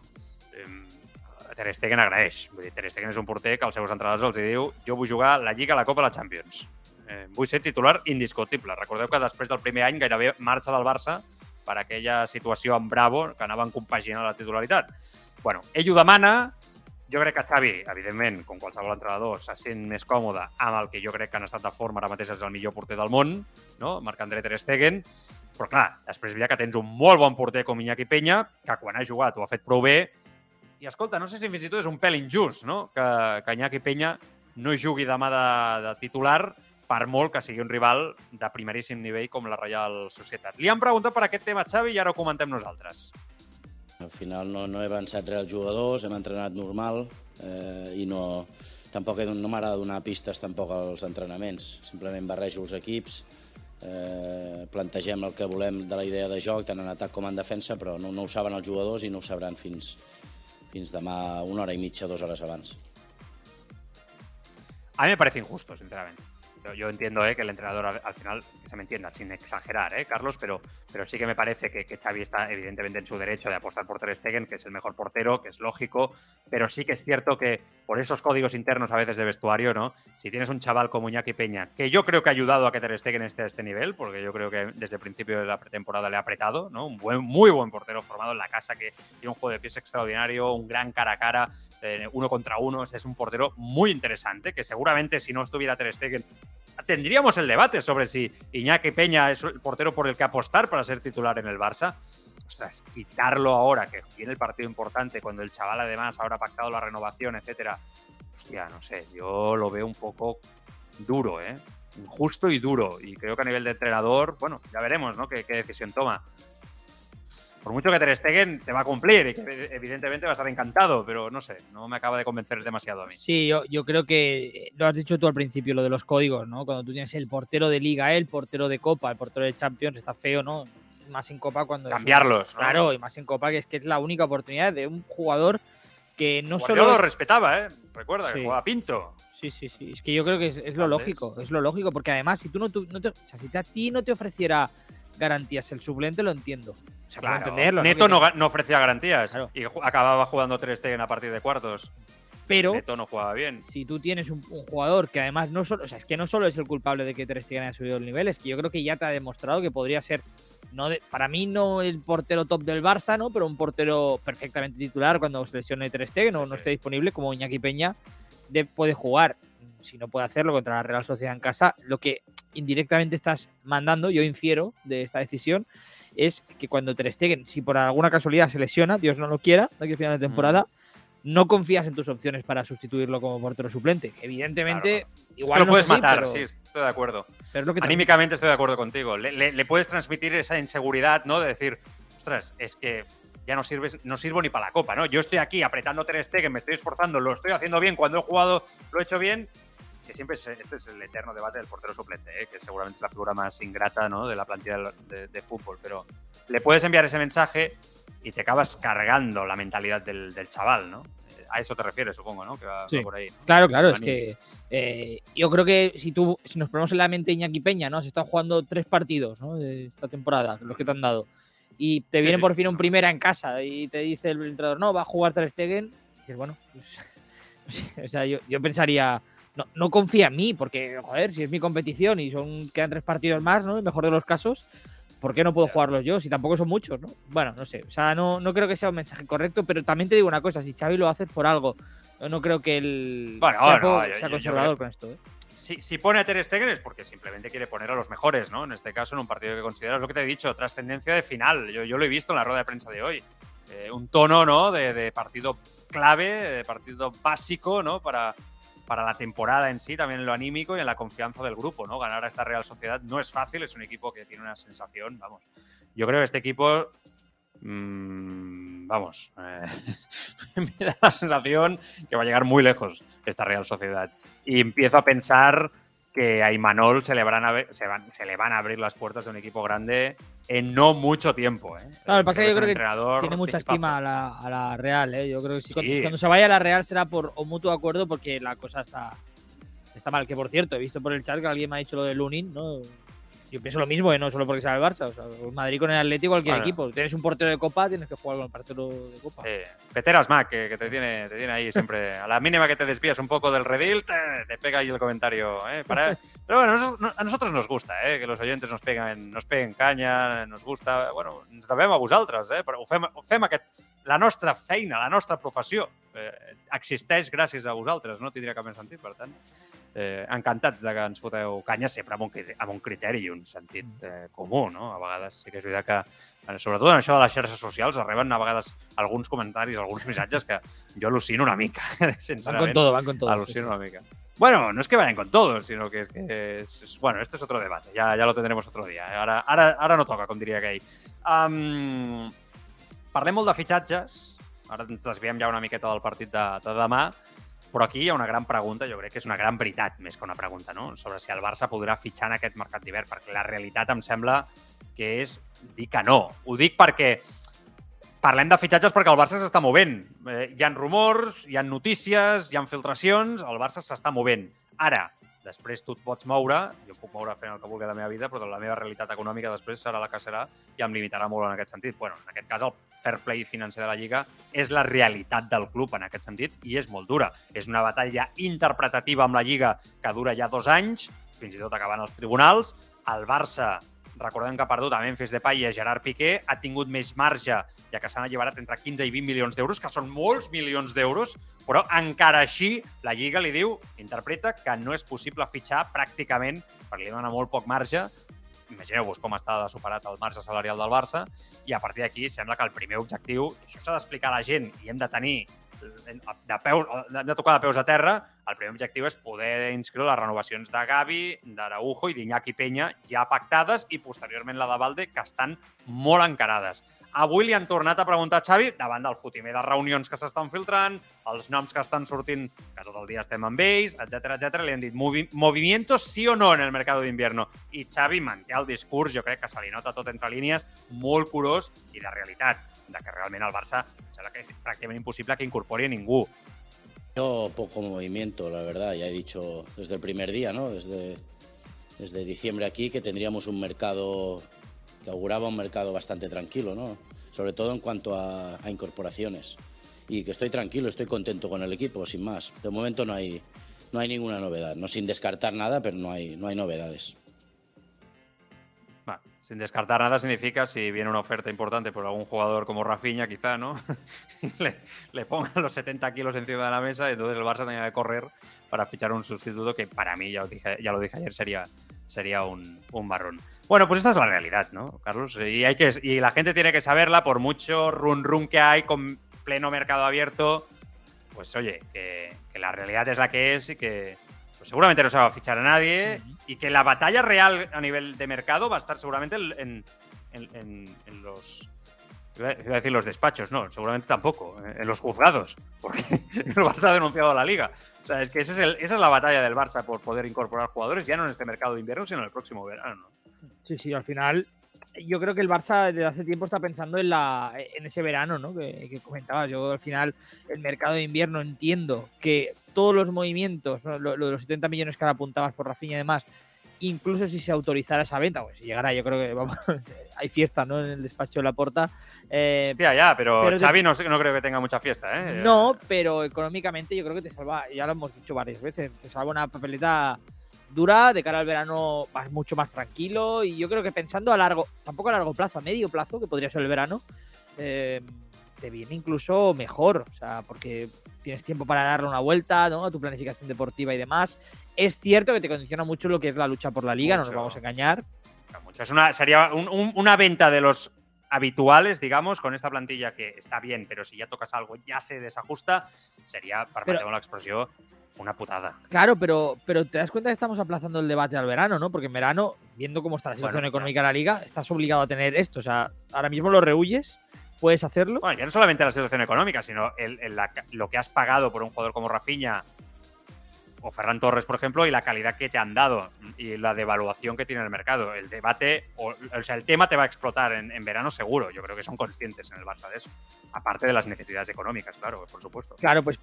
Ter Stegen agraeix. Vull dir, Ter Stegen és un porter que als seus entrenadors els diu jo vull jugar la Lliga, la Copa la Champions. Eh, vull ser titular indiscutible. Recordeu que després del primer any gairebé marxa del Barça per aquella situació amb Bravo que anaven compaginant la titularitat. bueno, ell ho demana, jo crec que Xavi, evidentment, com qualsevol entrenador, se sent més còmode amb el que jo crec que en estat de forma ara mateix és el millor porter del món, no? Marc-André Ter Stegen, però clar, després veia que tens un molt bon porter com Iñaki Peña, que quan ha jugat ho ha fet prou bé, i escolta, no sé si fins i tot és un pèl injust, no? Que, que Iñaki Peña no jugui demà de, de titular per molt que sigui un rival de primeríssim nivell com la Reial Societat. Li han preguntat per aquest tema, Xavi, i ara ho comentem nosaltres. Al final no, no he avançat res als jugadors, hem entrenat normal eh, i no, tampoc he, no m'agrada donar pistes tampoc als entrenaments. Simplement barrejo els equips, eh, plantegem el que volem de la idea de joc, tant en atac com en defensa, però no, no ho saben els jugadors i no ho sabran fins, fins demà una hora i mitja, dues hores abans. A mí me parece injusto, sinceramente. Yo, entiendo eh, que el entrenador al, al final, se me entienda, sin exagerar, eh, Carlos, pero, pero sí que me parece que, que Xavi está evidentemente en su derecho de apostar por Ter Stegen, que es el mejor portero, que es lógico, pero sí que es cierto que por esos códigos internos a veces de vestuario, ¿no? Si tienes un chaval como Iñaki Peña, que yo creo que ha ayudado a que Ter Stegen esté a este nivel, porque yo creo que desde el principio de la pretemporada le ha apretado, ¿no? Un buen, muy buen portero formado en la casa que tiene un juego de pies extraordinario, un gran cara a cara, eh, uno contra uno, es un portero muy interesante, que seguramente si no estuviera Ter Stegen tendríamos el debate sobre si Iñaki Peña es el portero por el que apostar para ser titular en el Barça. Ostras, quitarlo ahora, que viene el partido importante, cuando el chaval además ahora ha pactado la renovación, etcétera. Hostia, no sé, yo lo veo un poco duro, ¿eh? Injusto y duro. Y creo que a nivel de entrenador, bueno, ya veremos, ¿no? Qué, qué decisión toma. Por mucho que Ter Stegen te va a cumplir y que evidentemente va a estar encantado, pero no sé, no me acaba de convencer demasiado a mí. Sí, yo, yo creo que lo has dicho tú al principio, lo de los códigos, ¿no? Cuando tú tienes el portero de Liga, el portero de Copa, el portero de Champions, está feo, ¿no? Más en Copa cuando... es Cambiarlos, ¿no? Claro, y más en Copa, que es que es la única oportunidad de un jugador que no Guardiola solo... lo respetaba, ¿eh? Recuerda que jugaba Pinto. Sí, sí, sí. Es que yo creo que es, es lo lógico, es lo lógico, porque además, si tú no, tú- no te, o sea, si te- a ti no te ofreciera garantías el suplente, lo entiendo. Puedo Claro, entenderlo. ¿no? Neto no, no ofrecía garantías Claro. y acababa jugando Ter Stegen a partir de cuartos. Pero Neto no jugaba bien. si tú tienes un, un jugador que además no solo, o sea, es que no solo es el culpable de que Ter Stegen haya subido el nivel, es que yo creo que ya te ha demostrado que podría ser, no de- para mí no el portero top del Barça, ¿no? Pero un portero perfectamente titular cuando se lesione Ter Stegen o Sí, no sí. esté disponible como Iñaki Peña de, puede jugar. Si no puede hacerlo contra la Real Sociedad en casa, lo que indirectamente estás mandando, yo infiero de esta decisión, es que cuando Ter Stegen, si por alguna casualidad se lesiona, Dios no lo quiera, de aquí a final de temporada, no confías en tus opciones para sustituirlo como portero suplente. Evidentemente, Claro, Es igual que lo no puedes es así, matar, pero, sí, estoy de acuerdo. pero es lo que te- Anímicamente estoy de acuerdo contigo. Le, le- le puedes transmitir esa inseguridad, ¿no? De decir, ostras, es que ya no sirves, no sirvo ni para la copa, ¿no? Yo estoy aquí apretando Ter Stegen, me estoy esforzando, lo estoy haciendo bien, cuando he jugado lo he hecho bien. Que siempre es, este es el eterno debate del portero suplente, ¿eh? que seguramente es la figura más ingrata ¿no? de la plantilla de, de- de fútbol. Pero le puedes enviar ese mensaje y te acabas cargando la mentalidad del, del chaval, ¿no? Eh, A eso te refieres, supongo, ¿no? Que va, va Sí. por ahí. ¿no? Claro, claro, es que eh, yo creo que si tú, si nos ponemos en la mente Iñaki Peña, ¿no? Se están jugando tres partidos, ¿no? De esta temporada, los que te han dado. Y te Sí, viene sí. por fin un primera en casa y te dice el entrenador, no, va a jugar Ter Stegen. Y dices, bueno, pues, o sea, yo, yo pensaría, no, no confía en mí, porque, joder, si es mi competición y son quedan tres partidos más, ¿no? El mejor de los casos, ¿por qué no puedo jugarlos yo? Si tampoco son muchos, ¿no? Bueno, no sé, o sea, no, no creo que sea un mensaje correcto, pero también te digo una cosa, si Xavi lo hace es por algo. Yo no creo que él Bueno, sea, no, po- yo- yo- sea yo conservador con esto. ¿eh? si, si pone a Ter Stegen es porque simplemente quiere poner a los mejores, ¿no? En este caso, en un partido que consideras lo que te he dicho, trascendencia de final. Yo, yo lo he visto en la rueda de prensa de hoy. Eh, un tono, ¿no? De, de partido clave, de partido básico, ¿no? Para, para la temporada en sí, también en lo anímico y en la confianza del grupo, ¿no? Ganar a esta Real Sociedad no es fácil, es un equipo que tiene una sensación, vamos. Yo creo que este equipo mm, vamos, me da la sensación que va a llegar muy lejos esta Real Sociedad. Y empiezo a pensar que a Imanol se le, van a se, van- se le van a abrir las puertas de un equipo grande en no mucho tiempo. ¿eh? Claro, que pasa es que yo creo que entrenador Tiene mucha estima a la, a la Real, ¿eh? Yo creo que sí, cuando, Sí. cuando se vaya a la Real será por o mutuo acuerdo porque la cosa está, está mal. Que por cierto, he visto por el chat que alguien me ha dicho lo de Lunin, ¿no? Yo pienso lo mismo, ¿eh? no solo porque sea el Barça. O sea, el Madrid con el Atlético, cualquier Bueno. equipo. Tienes un portero de Copa, tienes que jugar con el portero de Copa. Eh, Peteras Mac, que, que te, tiene, te tiene ahí siempre. A la mínima que te desvías un poco del redil, te, te pega ahí el comentario. ¿eh? Para- pero bueno, a nosotros nos gusta eh, que los oyentes nos peguen, nos peguen caña, nos gusta. Bueno, ens devem a vosaltres, eh? però ho fem, ho fem aquest, la nostra feina, la nostra professió eh, existeix gràcies a vosaltres, no tindria cap més sentit, per tant. Eh, encantats de que ens foteu canya sempre amb un, criteri- amb un criteri i un sentit eh, comú, no? A vegades sí que és veritat que Eh, sobretot en això de les xarxes socials, arriben a vegades alguns comentaris, alguns missatges que jo al·lucino una mica, Van sincerament. con todo, van con todo. Alucino una mica. Bueno, no es que vayan con todos, sino que es que es, es- bueno, esto es otro debate, ya, ya lo tendremos otro día. eh? Ara, ara, ara no toca, com diria aquell. Um, parlem molt de fitxatges, ara ens desviem ja una miqueta del partit de, de demà, però aquí hi ha una gran pregunta, jo crec que és una gran veritat més que una pregunta, no? sobre si el Barça podrà fitxar en aquest mercat d'hivern, perquè la realitat em sembla que és dir que no. Ho dic perquè parlem de fitxatges perquè el Barça s'està movent. Eh, hi han rumors, hi han notícies, hi han filtracions, el Barça s'està movent. Ara, després tu et pots moure, jo puc moure fent el que vulgui de la meva vida, però la meva realitat econòmica després serà la que serà i em limitarà molt en aquest sentit. Bueno, en aquest cas, el fair play financer de la Lliga és la realitat del club en aquest sentit i és molt dura. És una batalla interpretativa amb la Lliga que dura ja dos anys, fins i tot acabant els tribunals. El Barça recordem que ha perdut a Memphis Depay i a Gerard Piqué, ha tingut més marge, ja que s'han alliberat entre 15 i 20 milions d'euros, que són molts milions d'euros, però encara així la Lliga li diu, interpreta, que no és possible fitxar pràcticament, perquè li dona molt poc marge, imagineu-vos com està de superat el marge salarial del Barça, i a partir d'aquí sembla que el primer objectiu, i això s'ha d'explicar a la gent, i hem de tenir de, peu, de tocar de peus a terra, el primer objectiu és poder inscriure les renovacions de Gavi, d'Araujo i d'Iñaki Peña ja pactades i posteriorment la de Valde, que estan molt encarades. Avui li han tornat a preguntar a Xavi, davant del fotimer de reunions que s'estan filtrant, els noms que estan sortint, que tot el dia estem amb ells, etc etc. li han dit movi movimientos sí o no en el mercado d'invierno. I Xavi manté el discurs, jo crec que se li nota tot entre línies, molt curós i de realitat, de que realment el Barça sembla que és pràcticament impossible que incorpori a ningú. Yo poco movimiento, la verdad, ya he dicho desde el primer día, ¿no? Desde, desde diciembre aquí que tendríamos un mercado que auguraba un mercado bastante tranquilo, ¿no? sobre todo en cuanto a, a, incorporaciones. Y que estoy tranquilo, estoy contento con el equipo, sin más. De momento no hay, no hay ninguna novedad, no sin descartar nada, pero no hay, no hay novedades. Sin descartar nada significa si viene una oferta importante por algún jugador como Rafinha, quizá, ¿no? le, le, pongan los 70 kilos encima de la mesa y entonces el Barça tenga que correr para fichar un sustituto que para mí, ya lo dije, ya lo dije ayer, sería, sería un, un marrón. Bueno, pues esta es la realidad, ¿no, Carlos? Y, hay que, y la gente tiene que saberla por mucho run run que hay con pleno mercado abierto. Pues oye, que, que la realidad es la que es y que pues seguramente no se va a fichar a nadie uh -huh. y que la batalla real a nivel de mercado va a estar seguramente en, en, en, en los iba a decir los despachos, no, seguramente tampoco, en los juzgados, porque el Barça ha denunciado a la liga. O sea, es que ese es el, esa es la batalla del Barça por poder incorporar jugadores, ya no en este mercado de invierno, sino en el próximo verano. Sí, sí, al final yo creo que el Barça desde hace tiempo está pensando en, la, en ese verano ¿no? que, que comentaba. Yo al final el mercado de invierno entiendo que todos los movimientos, ¿no? lo, lo, de los 70 millones que ahora apuntabas por Rafinha y demás, incluso si se autorizara esa venta, pues si llegara, yo creo que vamos, hay fiesta ¿no? en el despacho de la porta. Eh, Hostia, ya, pero, pero Xavi no, no, creo que tenga mucha fiesta. ¿eh? No, pero económicamente yo creo que te salva, ya lo hemos dicho varias veces, te salva una papeleta dura, de cara al verano vas mucho más tranquilo y yo creo que pensando a largo, tampoco a largo plazo, a medio plazo, que podría ser el verano, eh, te viene incluso mejor, o sea, porque tienes tiempo para darle una vuelta ¿no? a tu planificación deportiva y demás. Es cierto que te condiciona mucho lo que es la lucha por la liga, mucho. no nos vamos a engañar. Mucho. Es una, sería un, un, una venta de los habituales, digamos, con esta plantilla que está bien, pero si ya tocas algo ya se desajusta, sería, para pero, la expresión, una putada. Claro, pero, pero te das cuenta que estamos aplazando el debate al verano, ¿no? Porque en verano, viendo cómo está la situación bueno, económica claro. de la liga, estás obligado a tener esto. O sea, ahora mismo lo rehuyes, puedes hacerlo. Bueno, ya no solamente la situación económica, sino el, el, la, lo que has pagado por un jugador como Rafinha o Ferran Torres, por ejemplo, y la calidad que te han dado y la devaluación que tiene el mercado. El debate, o, o sea, el tema te va a explotar en, en, verano seguro. Yo creo que son conscientes en el Barça de eso. Aparte de las necesidades económicas, claro, por supuesto. Claro, pues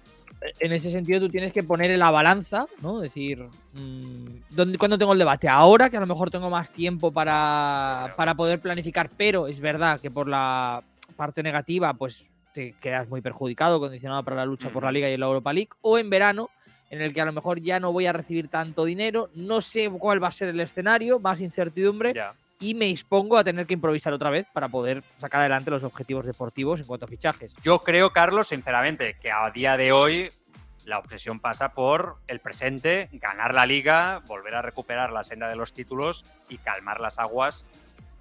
en ese sentido tú tienes que poner en la balanza, ¿no? Decir, mmm, ¿dónde, ¿cuándo tengo el debate? Ahora, que a lo mejor tengo más tiempo para, claro. para poder planificar, pero es verdad que por la parte negativa, pues te quedas muy perjudicado, condicionado para la lucha mm. por la Liga y la Europa League, o en verano, en el que a lo mejor ya no voy a recibir tanto dinero, no sé cuál va a ser el escenario, más incertidumbre, ya. y me expongo a tener que improvisar otra vez para poder sacar adelante los objetivos deportivos en cuanto a fichajes. Yo creo, Carlos, sinceramente, que a día de hoy la obsesión pasa por el presente, ganar la liga, volver a recuperar la senda de los títulos y calmar las aguas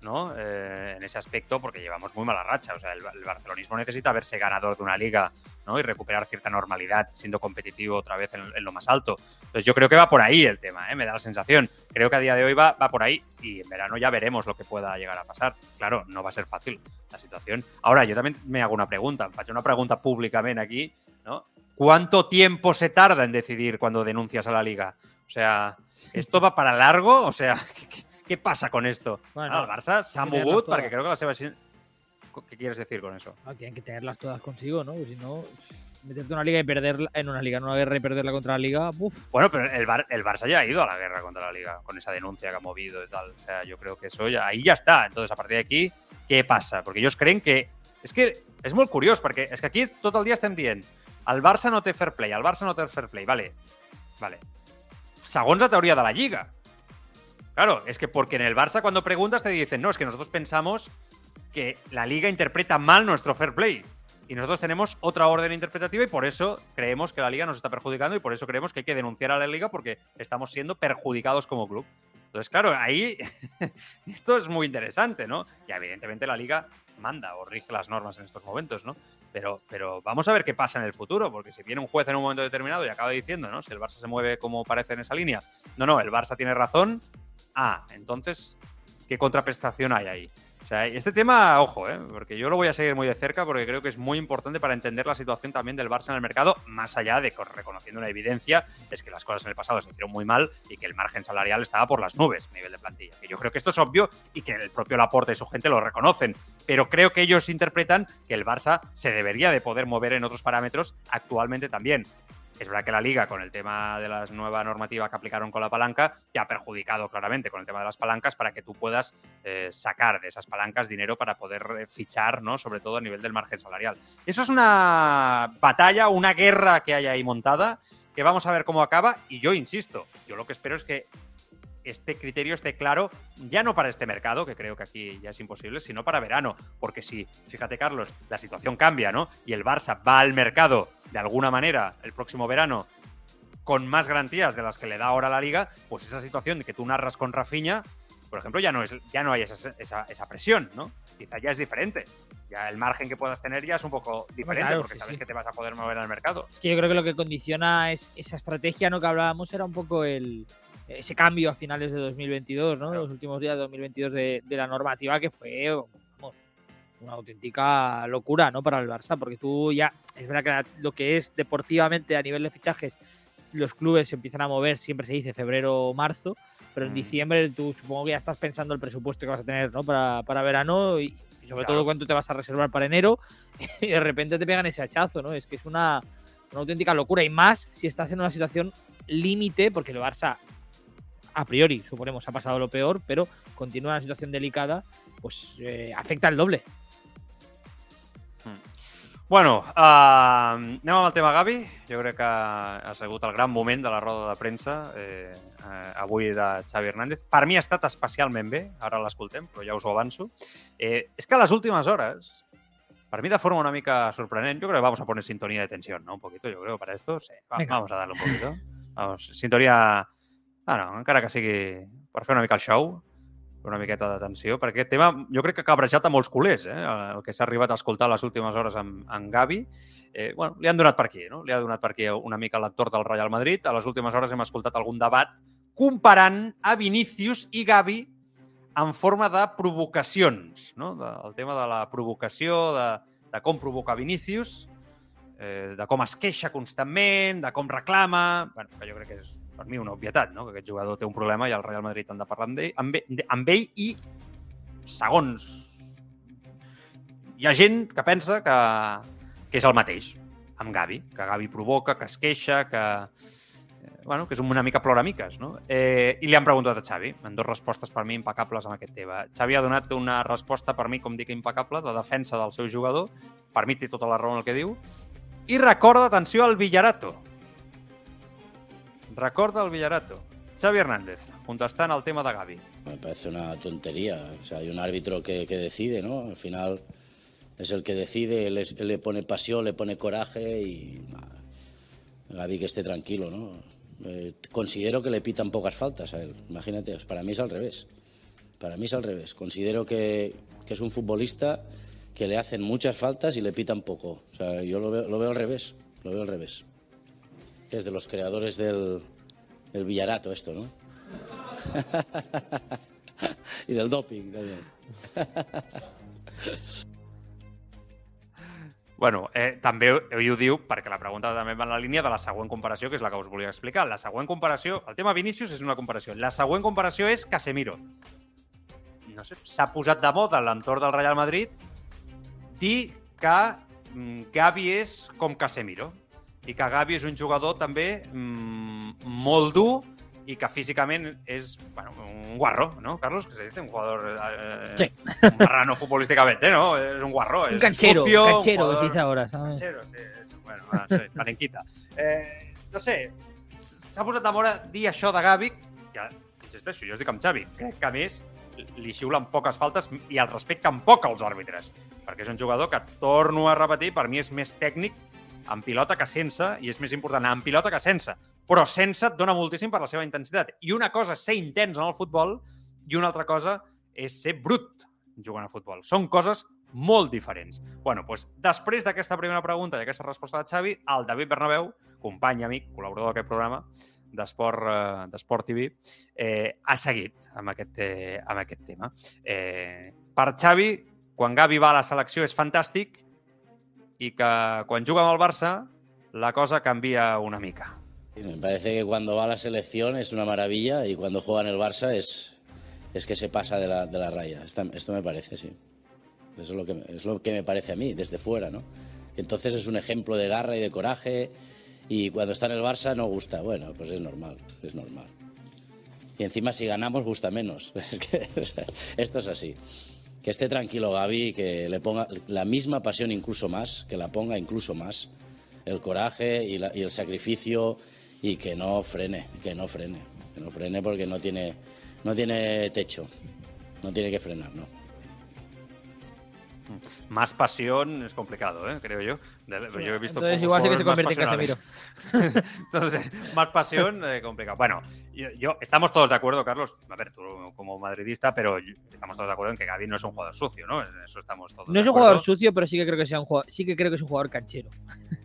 ¿no? Eh, en ese aspecto, porque llevamos muy mala racha. O sea, el, el, barcelonismo necesita verse ganador de una liga ¿no? y recuperar cierta normalidad siendo competitivo otra vez en, en, lo más alto. Entonces yo creo que va por ahí el tema, ¿eh? me da la sensación. Creo que a día de hoy va, va por ahí y en verano ya veremos lo que pueda llegar a pasar. Claro, no va a ser fácil la situación. Ahora, yo también me hago una pregunta, faig una pregunta públicamente aquí, ¿no? ¿Cuánto tiempo se tarda en decidir cuando denuncias a la liga? O sea, ¿esto va para largo? O sea, ¿qué, ¿Qué pasa con esto? Bueno, ah, el Barça s'ha mogut perquè creo que la seva... ¿Qué quieres decir con eso? No, tienen que tenerlas todas consigo, ¿no? Pues si no... meterte en una liga y perderla, en una liga, en una guerra y perderla contra la liga, uf. Bueno, pero el, Bar el Barça ya ha ido a la guerra contra la Liga, con esa denuncia que ha movido y tal. O sea, yo creo que eso ya, ahí ya está. Entonces, a partir de aquí, què passa? Perquè ells creen que... És que és molt curiós, perquè és que aquí tot el dia estem dient el Barça no té fair play, el Barça no té fair play. Vale, vale. Segons la teoria de la Lliga. Claro, es que porque en el Barça cuando preguntas te dicen, no, es que nosotros pensamos que la Liga interpreta mal nuestro fair play. Y nosotros tenemos otra orden interpretativa y por eso creemos que la Liga nos está perjudicando y por eso creemos que hay que denunciar a la Liga porque estamos siendo perjudicados como club. Entonces, claro, ahí esto es muy interesante, ¿no? Y evidentemente la Liga manda o rige las normas en estos momentos, ¿no? Pero, pero vamos a ver qué pasa en el futuro, porque si viene un juez en un momento determinado y acaba diciendo, ¿no? Si el Barça se mueve como parece en esa línea, no, no, el Barça tiene razón, ah, entonces, ¿qué contraprestación hay ahí? Sea, este tema, ojo, ¿eh? porque yo lo voy a seguir muy de cerca porque creo que es muy importante para entender la situación también del Barça en el mercado, más allá de reconociendo una evidencia, es que las cosas en el pasado se hicieron muy mal y que el margen salarial estaba por las nubes a nivel de plantilla. Que yo creo que esto es obvio y que el propio Laporte y su gente lo reconocen, pero creo que ellos interpretan que el Barça se debería de poder mover en otros parámetros actualmente también. Es verdad que la liga, con el tema de la nueva normativa que aplicaron con la palanca, ya ha perjudicado claramente con el tema de las palancas para que tú puedas eh, sacar de esas palancas dinero para poder eh, fichar, ¿no? Sobre todo a nivel del margen salarial. Eso es una batalla, una guerra que hay ahí montada, que vamos a ver cómo acaba. Y yo insisto, yo lo que espero es que este criterio esté claro, ya no para este mercado, que creo que aquí ya es imposible, sino para verano. Porque si, fíjate Carlos, la situación cambia, ¿no? Y el Barça va al mercado de alguna manera el próximo verano con más garantías de las que le da ahora la liga, pues esa situación de que tú narras con Rafinha, por ejemplo, ya no, es, ya no hay esa, esa, esa presión, ¿no? Quizá ya es diferente. Ya el margen que puedas tener ya es un poco diferente Claro, porque sí, sabes sí. que te vas a poder mover al mercado. Es que yo creo que lo que condiciona es esa estrategia ¿no? que hablábamos era un poco el ese cambio a finales de 2022, ¿no? Claro. Los últimos días de 2022 de, de la normativa que fue una auténtica locura, ¿no? Para el Barça, porque tú ya es verdad que lo que es deportivamente a nivel de fichajes los clubes se empiezan a mover, siempre se dice febrero o marzo, pero en Mm. diciembre tú supongo que ya estás pensando el presupuesto que vas a tener, ¿no? Para, para verano y, y sobre Claro. todo cuánto te vas a reservar para enero y de repente te pegan ese hachazo, ¿no? Es que es una, una auténtica locura y más si estás en una situación límite, porque el Barça a priori, suponemos, ha pasado lo peor, pero continúa en una situación delicada, pues eh, afecta el doble. Bueno, uh, anem amb el tema Gavi. Jo crec que ha sigut el gran moment de la roda de premsa eh, eh, avui de Xavi Hernández. Per mi ha estat especialment bé, ara l'escoltem, però ja us ho avanço. Eh, és que a les últimes hores, para mí de forma una mica sorprendente, yo creo que vamos a poner sintonía de tensión, ¿no? Un poquito, yo creo, para esto. Sí, va- Venga. vamos a darle un poquito. Vamos, sintonia... Ah, no, encara que sigui per fer una mica el show, una miqueta de tensió, perquè aquest tema jo crec que ha cabrejat a molts culers, eh? el que s'ha arribat a escoltar les últimes hores amb, amb Gavi. Eh, bueno, li han donat per aquí, no? Li ha donat per aquí una mica l'actor del Real Madrid. A les últimes hores hem escoltat algun debat comparant a Vinícius i Gavi en forma de provocacions, no? De, el tema de la provocació, de, de com provoca Vinícius, eh, de com es queixa constantment, de com reclama... Bueno, que jo crec que és per mi una obvietat, no? que aquest jugador té un problema i el Real Madrid han de parlar amb ell, amb ell, amb ell i segons hi ha gent que pensa que, que és el mateix amb Gavi, que Gavi provoca, que es queixa, que, eh, bueno, que és una mica ploramiques, no? Eh, I li han preguntat a Xavi, en dues respostes per mi impecables amb aquest tema. Xavi ha donat una resposta per mi, com dic, impecable, de defensa del seu jugador, per mi té tota la raó en el que diu, i recorda, atenció, al Villarato. Recorda el Villarato. Xavi Hernández, contestant al tema de Gavi. Me parece una tontería. O sea, hay un árbitro que, que decide, ¿no? Al final es el que decide, él, es- él le pone pasión, le pone coraje y. Gavi que esté tranquilo, ¿no? Eh, considero que le pitan pocas faltas a él. Imagínate, para mí es al revés. Para mí es al revés. Considero que, que es un futbolista que le hacen muchas faltas y le pitan poco. O sea, yo lo veo, lo veo al revés. Lo veo al revés. Es de los creadores del, del Villarato esto, ¿no? y del doping también. Bueno, eh, també ell ho diu perquè la pregunta també va en la línia de la següent comparació, que és la que us volia explicar. La següent comparació, el tema Vinícius és una comparació. La següent comparació és Casemiro. No sé, s'ha posat de moda l'entorn del Real Madrid dir que mm, Gavi és com Casemiro i que Gavi és un jugador també mm, molt dur i que físicament és bueno, un guarro, ¿no, Carlos? Que se dice un jugador eh, Sí. un marrano futbolísticamente, ¿no? Es un guarro, Un canchero, sucio, canchero, jugador- se dice ahora, ¿sabes? Canchero, sí, és, bueno, ah, sí, parenquita. Eh, no sé, s'ha posat de moda dir això de Gavi, que, insisteixo, jo estic amb Xavi, crec que a més li xiulen poques faltes i el respecten poc als àrbitres, perquè és un jugador que, torno a repetir, per mi és més tècnic en pilota que sense, i és més important en pilota que sense. Però sense et dona moltíssim per la seva intensitat. I una cosa és ser intens en el futbol i una altra cosa és ser brut jugant a futbol. Són coses molt diferents. bueno, doncs, després d'aquesta primera pregunta i aquesta resposta de Xavi, el David Bernabéu, company, amic, col·laborador d'aquest programa, d'Esport eh, d'Esport TV, eh, ha seguit amb aquest, eh, amb aquest tema. Eh, per Xavi, quan Gavi va a la selecció és fantàstic i que quan juga amb Barça la cosa canvia una mica. Me parece que cuando va a la selección es una maravilla y cuando juega en el Barça es, es que se pasa de la, de la raya. Esto me parece, sí. Eso es lo, que, es lo que me parece a mí, desde fuera, ¿no? Entonces es un ejemplo de garra y de coraje y cuando está en el Barça no gusta. Bueno, pues es normal, es normal. Y encima si ganamos gusta menos. Esto es así. Que esté tranquilo Gaby que le ponga la misma pasión incluso más, que la ponga incluso más, el coraje y, la- y el sacrificio y que no frene, que no frene, que no frene porque no tiene, no tiene techo, no tiene que frenar, ¿no? Más pasión es complicado, ¿eh? creo yo. Yo he visto Entonces igual sí que se convierte en. Casemiro. Entonces, más pasión, eh, complicado. Bueno, yo, yo- estamos todos de acuerdo, Carlos. A ver, tú como madridista, pero estamos todos de acuerdo en que Gaby no es un jugador sucio, ¿no? En eso estamos todos. No de es un jugador sucio, pero sí que creo que sea un jugador, sí que creo que es un jugador canchero.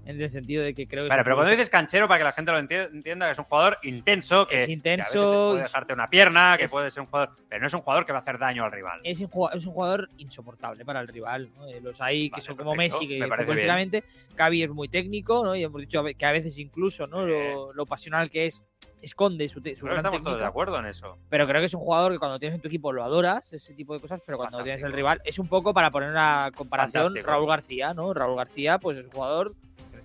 En el sentido de que creo que Vale, pero cuando dices canchero, para que la gente lo enti- entienda, que es un jugador intenso, que, Es que intenso, a veces puede dejarte una pierna, que es- puede ser un jugador, pero no es un jugador que va a hacer daño al rival. es un, jugador, es un jugador insoportable para el rival. ¿no? Eh, Los hay que Vale, son como Messi, que futbolísticamente Gavi es muy técnico, ¿no? Y hemos dicho que a veces incluso, ¿no? Lo, lo pasional que es esconde su, su Creo que gran estamos todos de acuerdo en eso. Pero creo que es un jugador que cuando tienes en tu equipo lo adoras, ese tipo de cosas, pero cuando tienes el rival es un poco para poner una comparación Fantástico. Raúl García, ¿no? Raúl García, pues es un jugador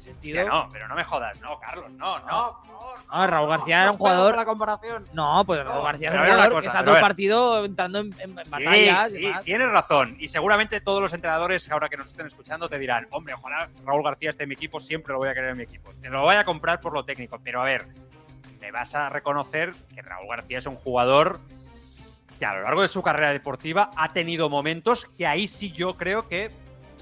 sentido. Que no, pero no me jodas, no, Carlos, no, no. no, Ah, Raúl no, García era un jugador- la comparación. No, pues Raúl García pero un jugador cosa, que está todo el partido entrando en, en Sí, batallas. y sí, tienes razón. Y seguramente todos los entrenadores ahora que nos estén escuchando te dirán, hombre, ojalá Raúl García esté en mi equipo, siempre lo voy a querer en mi equipo. Te lo voy a comprar por lo técnico. Pero a ver, me vas a reconocer que Raúl García es un jugador que a lo largo de su carrera deportiva ha tenido momentos que ahí sí yo creo que,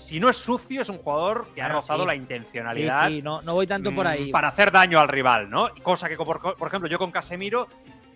si no es sucio, es un jugador que ha Claro, rozado sí. la intencionalidad sí, no, no voy tanto por mm, ahí. Para hacer daño al rival, ¿no? Cosa que, por, por ejemplo, yo con Casemiro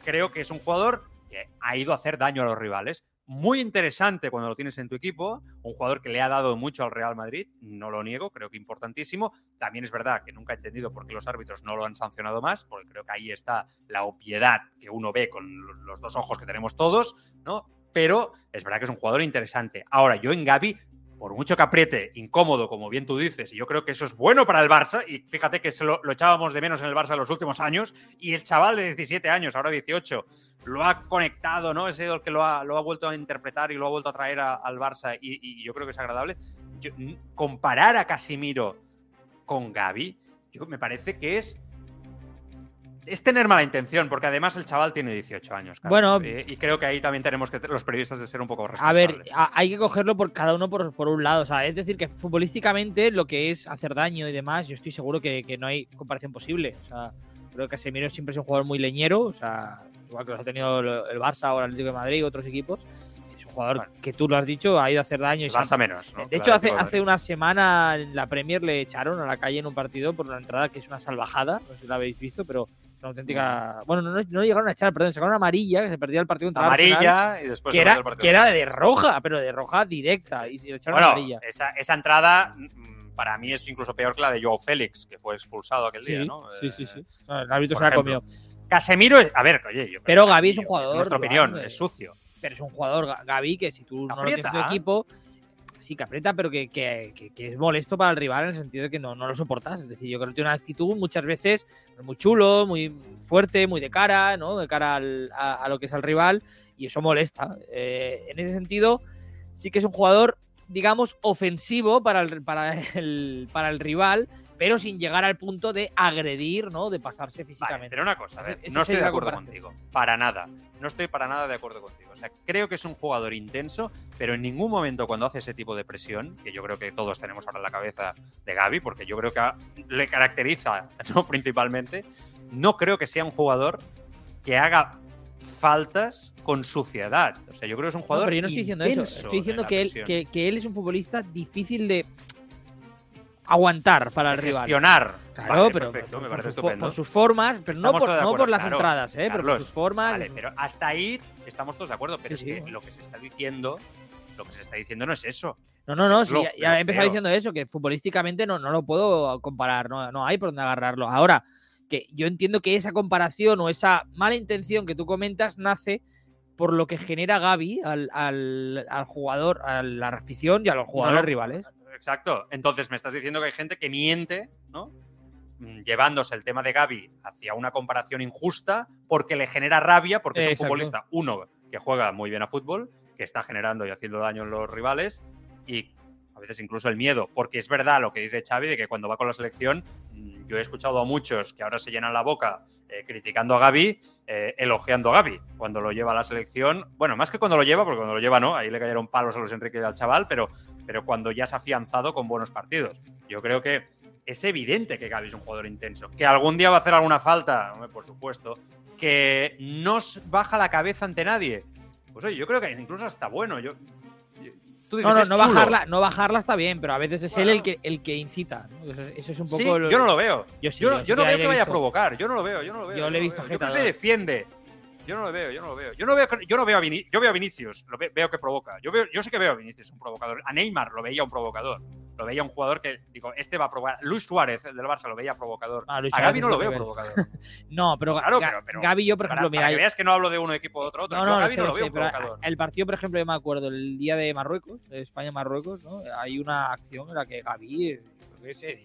creo que es un jugador que ha ido a hacer daño a los rivales. Muy interesante cuando lo tienes en tu equipo, un jugador que le ha dado mucho al Real Madrid, no lo niego, creo que importantísimo. También es verdad que nunca he entendido por qué los árbitros no lo han sancionado más, porque creo que ahí está la obviedad que uno ve con los dos ojos que tenemos todos, ¿no? Pero es verdad que es un jugador interesante. Ahora, yo en Gaby por mucho que apriete, incómodo, como bien tú dices, y yo creo que eso es bueno para el Barça, y fíjate que se lo, echábamos de menos en el Barça en los últimos años, y el chaval de 17 años, ahora 18, lo ha conectado, ¿no? Es el que lo ha, lo ha vuelto a interpretar y lo ha vuelto a traer al Barça, y, yo creo que es agradable. Comparar a Casimiro con Gaby, yo me parece que es es tener mala intención, porque además el chaval tiene 18 años. Carlos, Bueno. eh, y creo que ahí también tenemos que los periodistas de ser un poco A responsables. ver, a- hay que cogerlo por cada uno por, por un lado. O sea, es decir, que futbolísticamente lo que es hacer daño y demás, yo estoy seguro que, que no hay comparación posible. O sea, creo que Casemiro siempre es un jugador muy leñero. O sea, igual que lo ha tenido el Barça o el Atlético de Madrid y otros equipos. Es un jugador Bueno. que tú lo has dicho, ha ido a hacer daño. y se menos. ¿no? De hecho, Claro, hace, hace una semana en la Premier le echaron a la calle en un partido por una entrada que es una salvajada. No sé si la habéis visto, pero una auténtica. Bueno, no, no, llegaron a echar, perdón, sacaron una amarilla que se perdía el partido contra Arsenal, amarilla y después que se era, perdió el partido. que era de roja, pero de roja directa. Y le echaron Bueno, amarilla. esa, esa entrada mm, para mí es incluso peor que la de Joao Félix, que fue expulsado aquel día, ¿no? sí, sí, Eh, sí. No, el árbitro por se la comió. Casemiro, es- a ver, oye, yo Pero Gavi es un es jugador, nuestra Joan, opinión, eh, es sucio. Pero es un jugador, Ga- Gavi, que si tú no lo tienes en tu Aprieta. equipo, sí que pero que, que- que- es molesto para el rival en el sentido de que no, no lo soportas. Es decir, yo creo que tiene una actitud muchas veces muy chulo, muy fuerte, muy de cara, ¿no? De cara al- a, lo que es el rival, y eso molesta. Eh, en ese sentido, sí que es un jugador digamos, ofensivo para el, para el, para el rival, pero sin llegar al punto de agredir, ¿no? De pasarse Vale, físicamente. pero una cosa, a ver, no estoy de acuerdo contigo. Para nada. No estoy para nada de acuerdo contigo. O sea, creo que es un jugador intenso, pero en ningún momento cuando hace ese tipo de presión, que yo creo que todos tenemos ahora en la cabeza de Gaby, porque yo creo que le caracteriza, ¿no? Principalmente, no creo que sea un jugador que haga faltas con suciedad. O sea, yo creo que es un No, jugador pero yo no estoy diciendo eso. Estoy diciendo él, que él es un futbolista difícil de aguantar para el rival. gestionar. Claro, Vale, pero perfecto, me parece sus por formas, pero no por, no por las claro. entradas, ¿eh? pero por sus formas. Vale, pero hasta ahí estamos todos de acuerdo, pero Sí, es sí. que lo que se está diciendo, lo que se está diciendo no es eso. No, no, no, es sí, lo- ya, he empezado diciendo eso, que futbolísticamente no, no lo puedo comparar, no, no hay por dónde agarrarlo. Ahora, que yo entiendo que esa comparación o esa mala intención que tú comentas nace por lo que genera Gaby al, al, al jugador, a la afición y a los jugadores no. rivales. Exacto. Entonces me estás diciendo que hay gente que miente, ¿no? Mm, Llevándose el tema de Gaby hacia una comparación injusta porque le genera rabia, porque es un futbolista, uno, que juega muy bien a fútbol, que está generando y haciendo daño en los rivales, y a veces incluso el miedo, porque es verdad lo que dice Xavi de que cuando va con la selección, mm, yo he escuchado a muchos que ahora se llenan la boca eh, criticando a Gaby, eh, elogiando a Gaby cuando lo lleva a la selección. Bueno, más que cuando lo lleva, porque cuando lo lleva no, ahí le cayeron palos a los Enrique y al chaval, pero, pero cuando ya se ha afianzado con buenos partidos. Yo creo que es evidente que Gaby es un jugador intenso. Que algún día va a hacer alguna falta, por supuesto. Que no baja la cabeza ante nadie. Pues oye, yo creo que incluso está bueno. Yo- tú dices, No, no, "Es no chulo". bajarla, no bajarla está bien, pero a veces es él Bueno. el que, el que incita. ¿no? Eso, eso es un poco. Sí, lo- yo no lo veo. Yo sí, Yo, yo yo no veo que vaya a provocar. Yo no lo veo, yo no lo veo. Yo le he visto veo. Yo creo que se defiende. Yo no lo veo, yo no lo veo. Yo no veo, yo no veo a, Vini- yo veo a Vinicius, lo ve- veo que provoca. Yo, veo, yo sí que veo a Vinicius un provocador. A Neymar lo veía un provocador. Lo veía un jugador que, digo, este va a provocar. Luis Suárez, el del Barça, lo veía provocador. Ah, a Gaby no lo veo provocador. No, pero, Claro, pero- pero- Gaby, yo, por Para, ejemplo, para mira. que veas que no hablo de uno equipo o otro. otro. No, yo no, Gaby sé, no lo sé, veo un provocador. el partido, por ejemplo, yo me acuerdo, el día de Marruecos, de España-Marruecos, ¿no? Hay una acción en la que Gaby creo que se,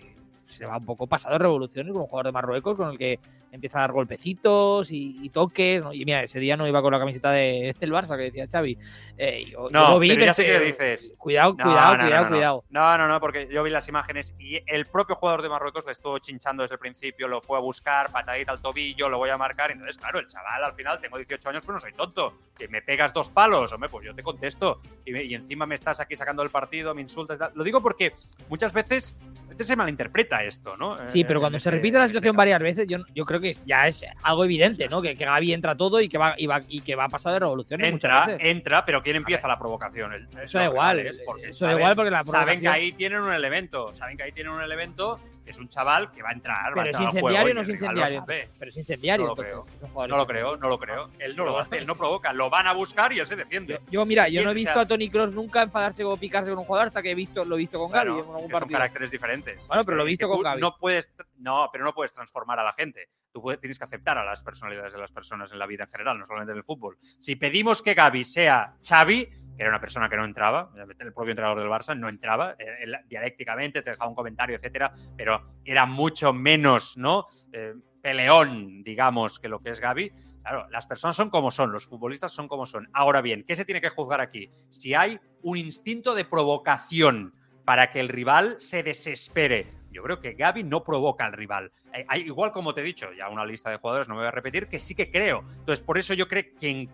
se va un poco pasado de revoluciones con un jugador de Marruecos con el que empieza a dar golpecitos y, y toques. ¿no? Y mira, ese día no iba con la camiseta de, del Barça, que decía Xavi. Eh, yo, yo No, lo vi, pero ya sé que dices. Cuidado, No, cuidado, no, cuidado, no, no. cuidado. No, no, no, porque yo vi las imágenes y el propio jugador de Marruecos le estuvo chinchando desde el principio, lo fue a buscar, patadita al tobillo, lo voy a marcar. Entonces, claro, el chaval al final, tengo 18 años, pero no soy tonto. Que me pegas dos palos, hombre, pues yo te contesto. Y, me- y encima me estás aquí sacando el partido, me insultas. Lo digo porque muchas veces, a veces se malinterpreta esto, ¿no? Sí, Eh, pero en cuando se este- repite la este situación varias veces, yo, yo creo que ya es algo evidente, ¿no? Que, que Gaby entra todo y que va, y va, y que va a pasar de revoluciones. Entra, entra, pero ¿quién empieza la provocación? El- Eso da igual, porque eso da saben- igual porque la Saben que ahí tienen un elemento, saben que ahí tienen un elemento que es un chaval que va a entrar, va a Pero es entrar al incendiario no es incendiario. Pero es incendiario. No lo entonces, creo. es No lo creo, no lo creo. Él no lo hace, él no provoca. Lo van a buscar y él se defiende. Yo, yo, mira, yo no he visto sea- a Tony Cross nunca enfadarse o picarse con un jugador hasta que he visto, lo he visto con Gaby Claro, en algún que son caracteres diferentes. Bueno, pero lo he Es visto que con Gaby. No puedes, no, pero no puedes transformar a la gente. Tú tienes que aceptar a las personalidades de las personas en la vida en general, no solamente en el fútbol. Si pedimos que Gaby sea Xavi, que era una persona que no entraba, el propio entrenador del Barça no entraba, eh, dialécticamente te dejaba un comentario, etcétera, pero era mucho menos, ¿no? Eh, peleón, digamos, que lo que es Gaby. Claro, las personas son como son, los futbolistas son como son. Ahora bien, ¿qué se tiene que juzgar aquí? Si hay un instinto de provocación para que el rival se desespere. Yo creo que Gaby no provoca al rival. Hay- hay- igual como te he dicho, ya una lista de jugadores, no me voy a repetir, que sí que creo. Entonces, por eso yo creo que quien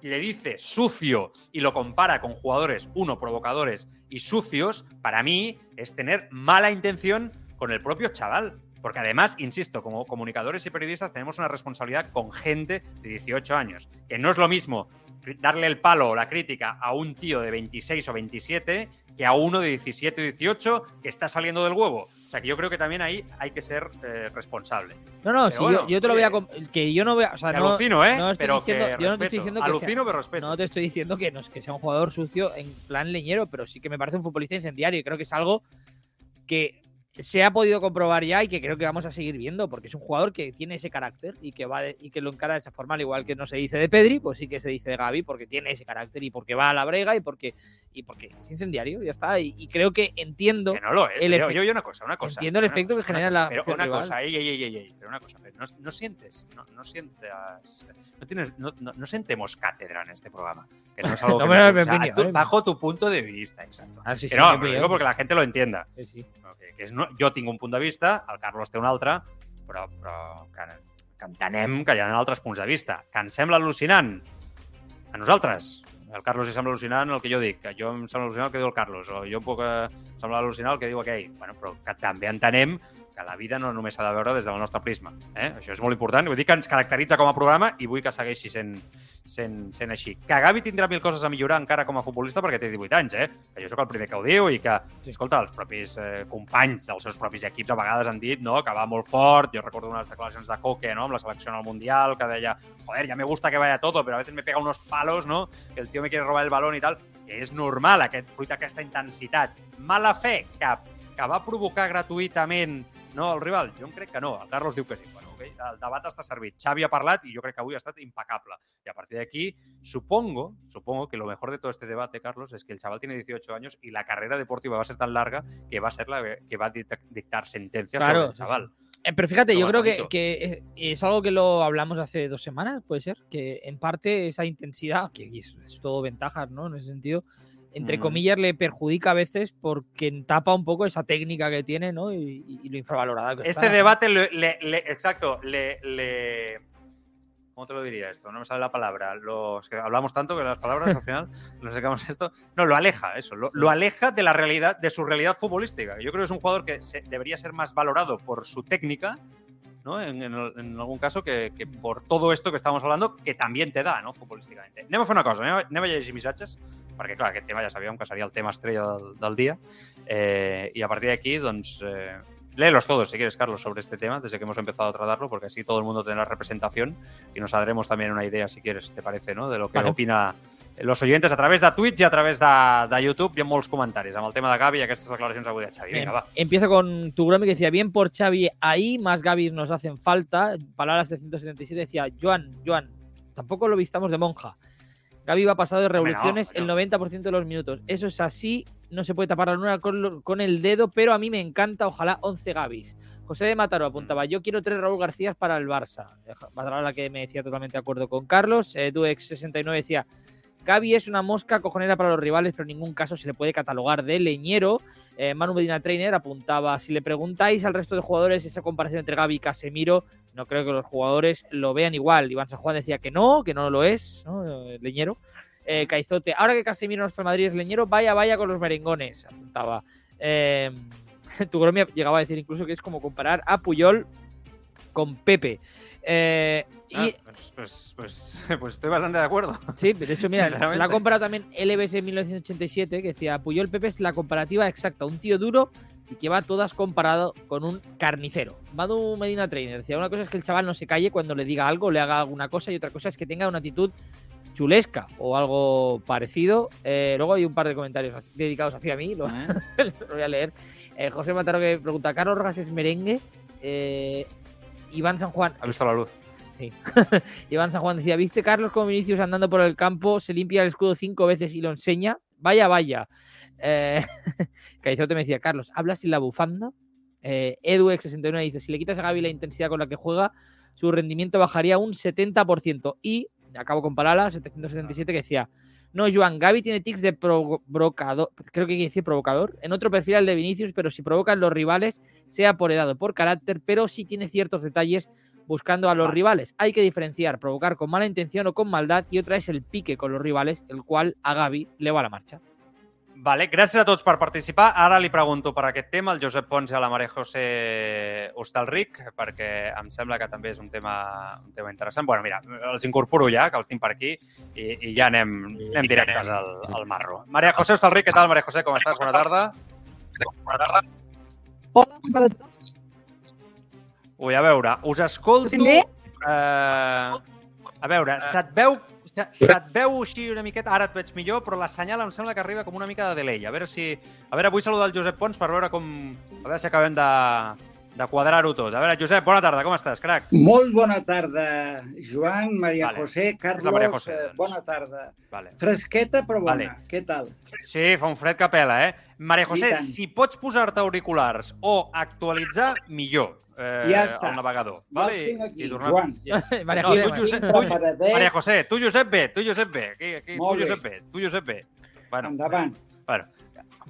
le dice sucio y lo compara con jugadores, uno, provocadores y sucios, para mí es tener mala intención con el propio chaval. Porque además, insisto, como comunicadores y periodistas tenemos una responsabilidad con gente de 18 años. Que no es lo mismo darle el palo o la crítica a un tío de 26 o 27 que a uno de 17 o 18 que está saliendo del huevo. O sea que yo creo que también ahí hay que ser eh, responsable. No, no, sí, bueno, yo, yo te lo voy a. Que yo no voy a. O sea, Que no, alucino, ¿eh? no pero diciendo- que yo no te estoy diciendo que sea- Alucino, pero respeto. No te estoy diciendo que, no, que sea un jugador sucio en plan leñero, pero sí que me parece un futbolista incendiario y creo que es algo que se ha podido comprobar ya y que creo que vamos a seguir viendo, porque es un jugador que tiene ese carácter y que va de- y que lo encara de esa forma, al igual que no se dice de Pedri, pues sí que se dice de Gaby, porque tiene ese carácter y porque va a la brega y porque, y porque es incendiario, ya está. Y, y creo que entiendo. Que no lo es. el Yo, yo, yo una cosa, una cosa. entiendo el una efecto cosa, que una genera cosa, la Pero una rival. cosa, ey, ey, ey, pero pero una cosa, no, no sientes, no, no sientes, no tienes, no, no, sentemos cátedra en este programa. Que no es algo que me lo sea, opinión, eh. bajo tu punto de vista, exacto. Ah, sí, Que sí, opinió. digo porque la gente lo entienda. Sí, sí. Que, no, jo tinc un punt de vista, el Carlos té un altre, però, però que, que entenem que hi ha altres punts de vista. Que ens sembla al·lucinant a nosaltres. El Carlos li sembla al·lucinant el que jo dic, que jo em sembla al·lucinant el que diu el Carlos, o jo em puc eh, semblar al·lucinant el que diu aquell. Bueno, però que també entenem que la vida no només s'ha de veure des del nostre prisma. Eh? Això és molt important. Vull dir que ens caracteritza com a programa i vull que segueixi sent, sent, sent així. Que Gavi tindrà mil coses a millorar encara com a futbolista perquè té 18 anys, eh? Que jo sóc el primer que ho diu i que, escolta, els propis eh, companys dels seus propis equips a vegades han dit no, que va molt fort. Jo recordo unes declaracions de Coque no? amb la selecció el Mundial que deia, joder, ya me gusta que vaya todo, pero a veces me pega unos palos, ¿no? Que el tío me quiere robar el balón i tal. És normal, aquest, fruit d'aquesta intensitat. Mala fe, cap, que va provocar gratuïtament no, el rival? Jo em crec que no. El Carlos diu que sí. Bueno, okay. El debat està servit. Xavi ha parlat i jo crec que avui ha estat impecable. Y a partir de aquí, supongo, supongo que lo mejor de todo este debate, Carlos, es que el chaval tiene 18 años y la carrera deportiva va a ser tan larga que va a ser la que va a dic- dictar sentencias Claro, sobre el chaval. Eh, pero fíjate, yo creo que, es algo que lo hablamos hace dos semanas, puede ser, que en parte esa intensidad, que es, es todo ventajas, ¿no? En ese sentido, entre Mm. comillas, le perjudica a veces porque tapa un poco esa técnica que tiene, ¿no? Y, y- y lo infravalorada que Este está. debate, le, le- le- exacto, le, ¿Cómo te lo diría esto? No me sale la palabra. Los que hablamos tanto que las palabras al final nos sacamos esto. No, lo aleja, eso. Lo, lo aleja de la realidad, de su realidad futbolística. Yo creo que es un jugador que se- debería ser más valorado por su técnica, ¿no? En, en en algún caso, que, que por todo esto que estamos hablando, que también te da, ¿no? Futbolísticamente. Anem a fer una cosa, anem a, anem a llegir missatges, perquè, clar, aquest tema ja sabíem que seria el tema estrella del, del dia, eh, i a partir d'aquí, doncs, eh, léelos todos, si quieres, Carlos, sobre este tema, desde que hemos empezado a tratarlo, porque así todo el mundo tendrá representación y nos haremos también una idea, si quieres, te parece, ¿no? De lo que Vale. opina los oyentes a través de Twitch i a través de, de YouTube. Hi ha molts comentaris amb el tema de Gavi i aquestes declaracions avui de Xavi. Vinga, va. Empiezo con tu que decía, bien por Xavi ahí, más Gavis nos hacen falta. Palabras de 177 decía, Joan, Joan, tampoco lo vistamos de monja. Gavi va pasado de revoluciones Hombre, no, el 90% de los minutos. Eso es así, no se puede tapar la luna con, el dedo, pero a mí me encanta, ojalá 11 Gavis. José de Mataró apuntaba, yo quiero tres Raúl García para el Barça. Barra la que me decía totalmente de acuerdo con Carlos. Eh, Duex69 decía, Gavi es una mosca cojonera para los rivales, pero en ningún caso se le puede catalogar de leñero. Eh, Manu Medina Trainer apuntaba, si le preguntáis al resto de jugadores esa comparación entre Gavi y Casemiro, no creo que los jugadores lo vean igual. Iván San Juan decía que no, que no lo es. Eh, leñero. Eh, Caizote, ahora que Casemiro en Madrid es leñero, vaya, vaya con los merengones, apuntaba. Eh, tu Gromia llegaba a decir incluso que es como comparar a Puyol con Pepe. Eh, y Ah, pues, pues, pues, pues estoy bastante de acuerdo. Sí, de hecho, mira, se la ha comparado también LBS en 1987, que decía Puyol Pepe es la comparativa exacta, un tío duro y que va todas comparado con un carnicero. Madu Medina Trainer decía, una cosa es que el chaval no se calle cuando le diga algo, le haga alguna cosa, y otra cosa es que tenga una actitud chulesca o algo parecido. Eh, luego hay un par de comentarios dedicados hacia mí, lo, lo voy a leer. Eh, José Mataro que pregunta, ¿Carlos Rojas es merengue? Eh, Iván San Juan, Ha visto la luz. Sí. Iván San Juan decía, ¿viste Carlos como Vinicius andando por el campo? Se limpia el escudo cinco veces y lo enseña. Vaya, vaya. Eh, Caizote me decía, Carlos, ¿hablas sin la bufanda? Eh, EduX69 dice, si le quitas a Gaby la intensidad con la que juega, su rendimiento bajaría un 70%. Y, acabo con Palala, 777, que decía, no, Joan, Gaby tiene tics de provo- provocador, creo que quiere decir provocador, en otro perfil al de Vinicius, pero si provocan los rivales, sea por edad o por carácter, pero sí tiene ciertos detalles buscando a los Vale. rivales. Hay que diferenciar provocar con mala intención o con maldad y otra es el pique con los rivales, el cual a Gaby le va a la marcha. Vale, gràcies a tots per participar. Ara li pregunto per aquest tema al Josep Pons i a la Maria José Hostalric, perquè em sembla que també és un tema, un tema interessant. bueno, mira, els incorporo ja, que els tinc per aquí, i, i ja anem, anem directes al, al marro. Maria José Hostalric, què tal, Maria José? Com estàs? Bona tarda. Bona tarda. Ui, a veure, us escolto... Eh, a veure, se't veu, se't veu així una miqueta, ara et veig millor, però la senyal em sembla que arriba com una mica de delay. A veure si... A veure, vull saludar el Josep Pons per veure com... A veure si acabem de, de quadrar-ho tot. A veure, Josep, bona tarda, com estàs, crac? Molt bona tarda, Joan, Maria Vale. José, Carlos, la Maria José, eh, doncs. bona tarda. Vale. Fresqueta però bona, Vale. què tal? Sí, fa un fred que pela, eh? Maria José, si pots posar-te auriculars o actualitzar, millor. Eh, Ja està. El navegador. Ja Vale? els tinc aquí, I tornar- Joan. María No, José, tu, Josep, tu. Maria José, tu, Josep B, tu, Josep B. Aquí, aquí, tu, bé. Josep B, tu, Josep B. Bueno, Endavant. Bueno,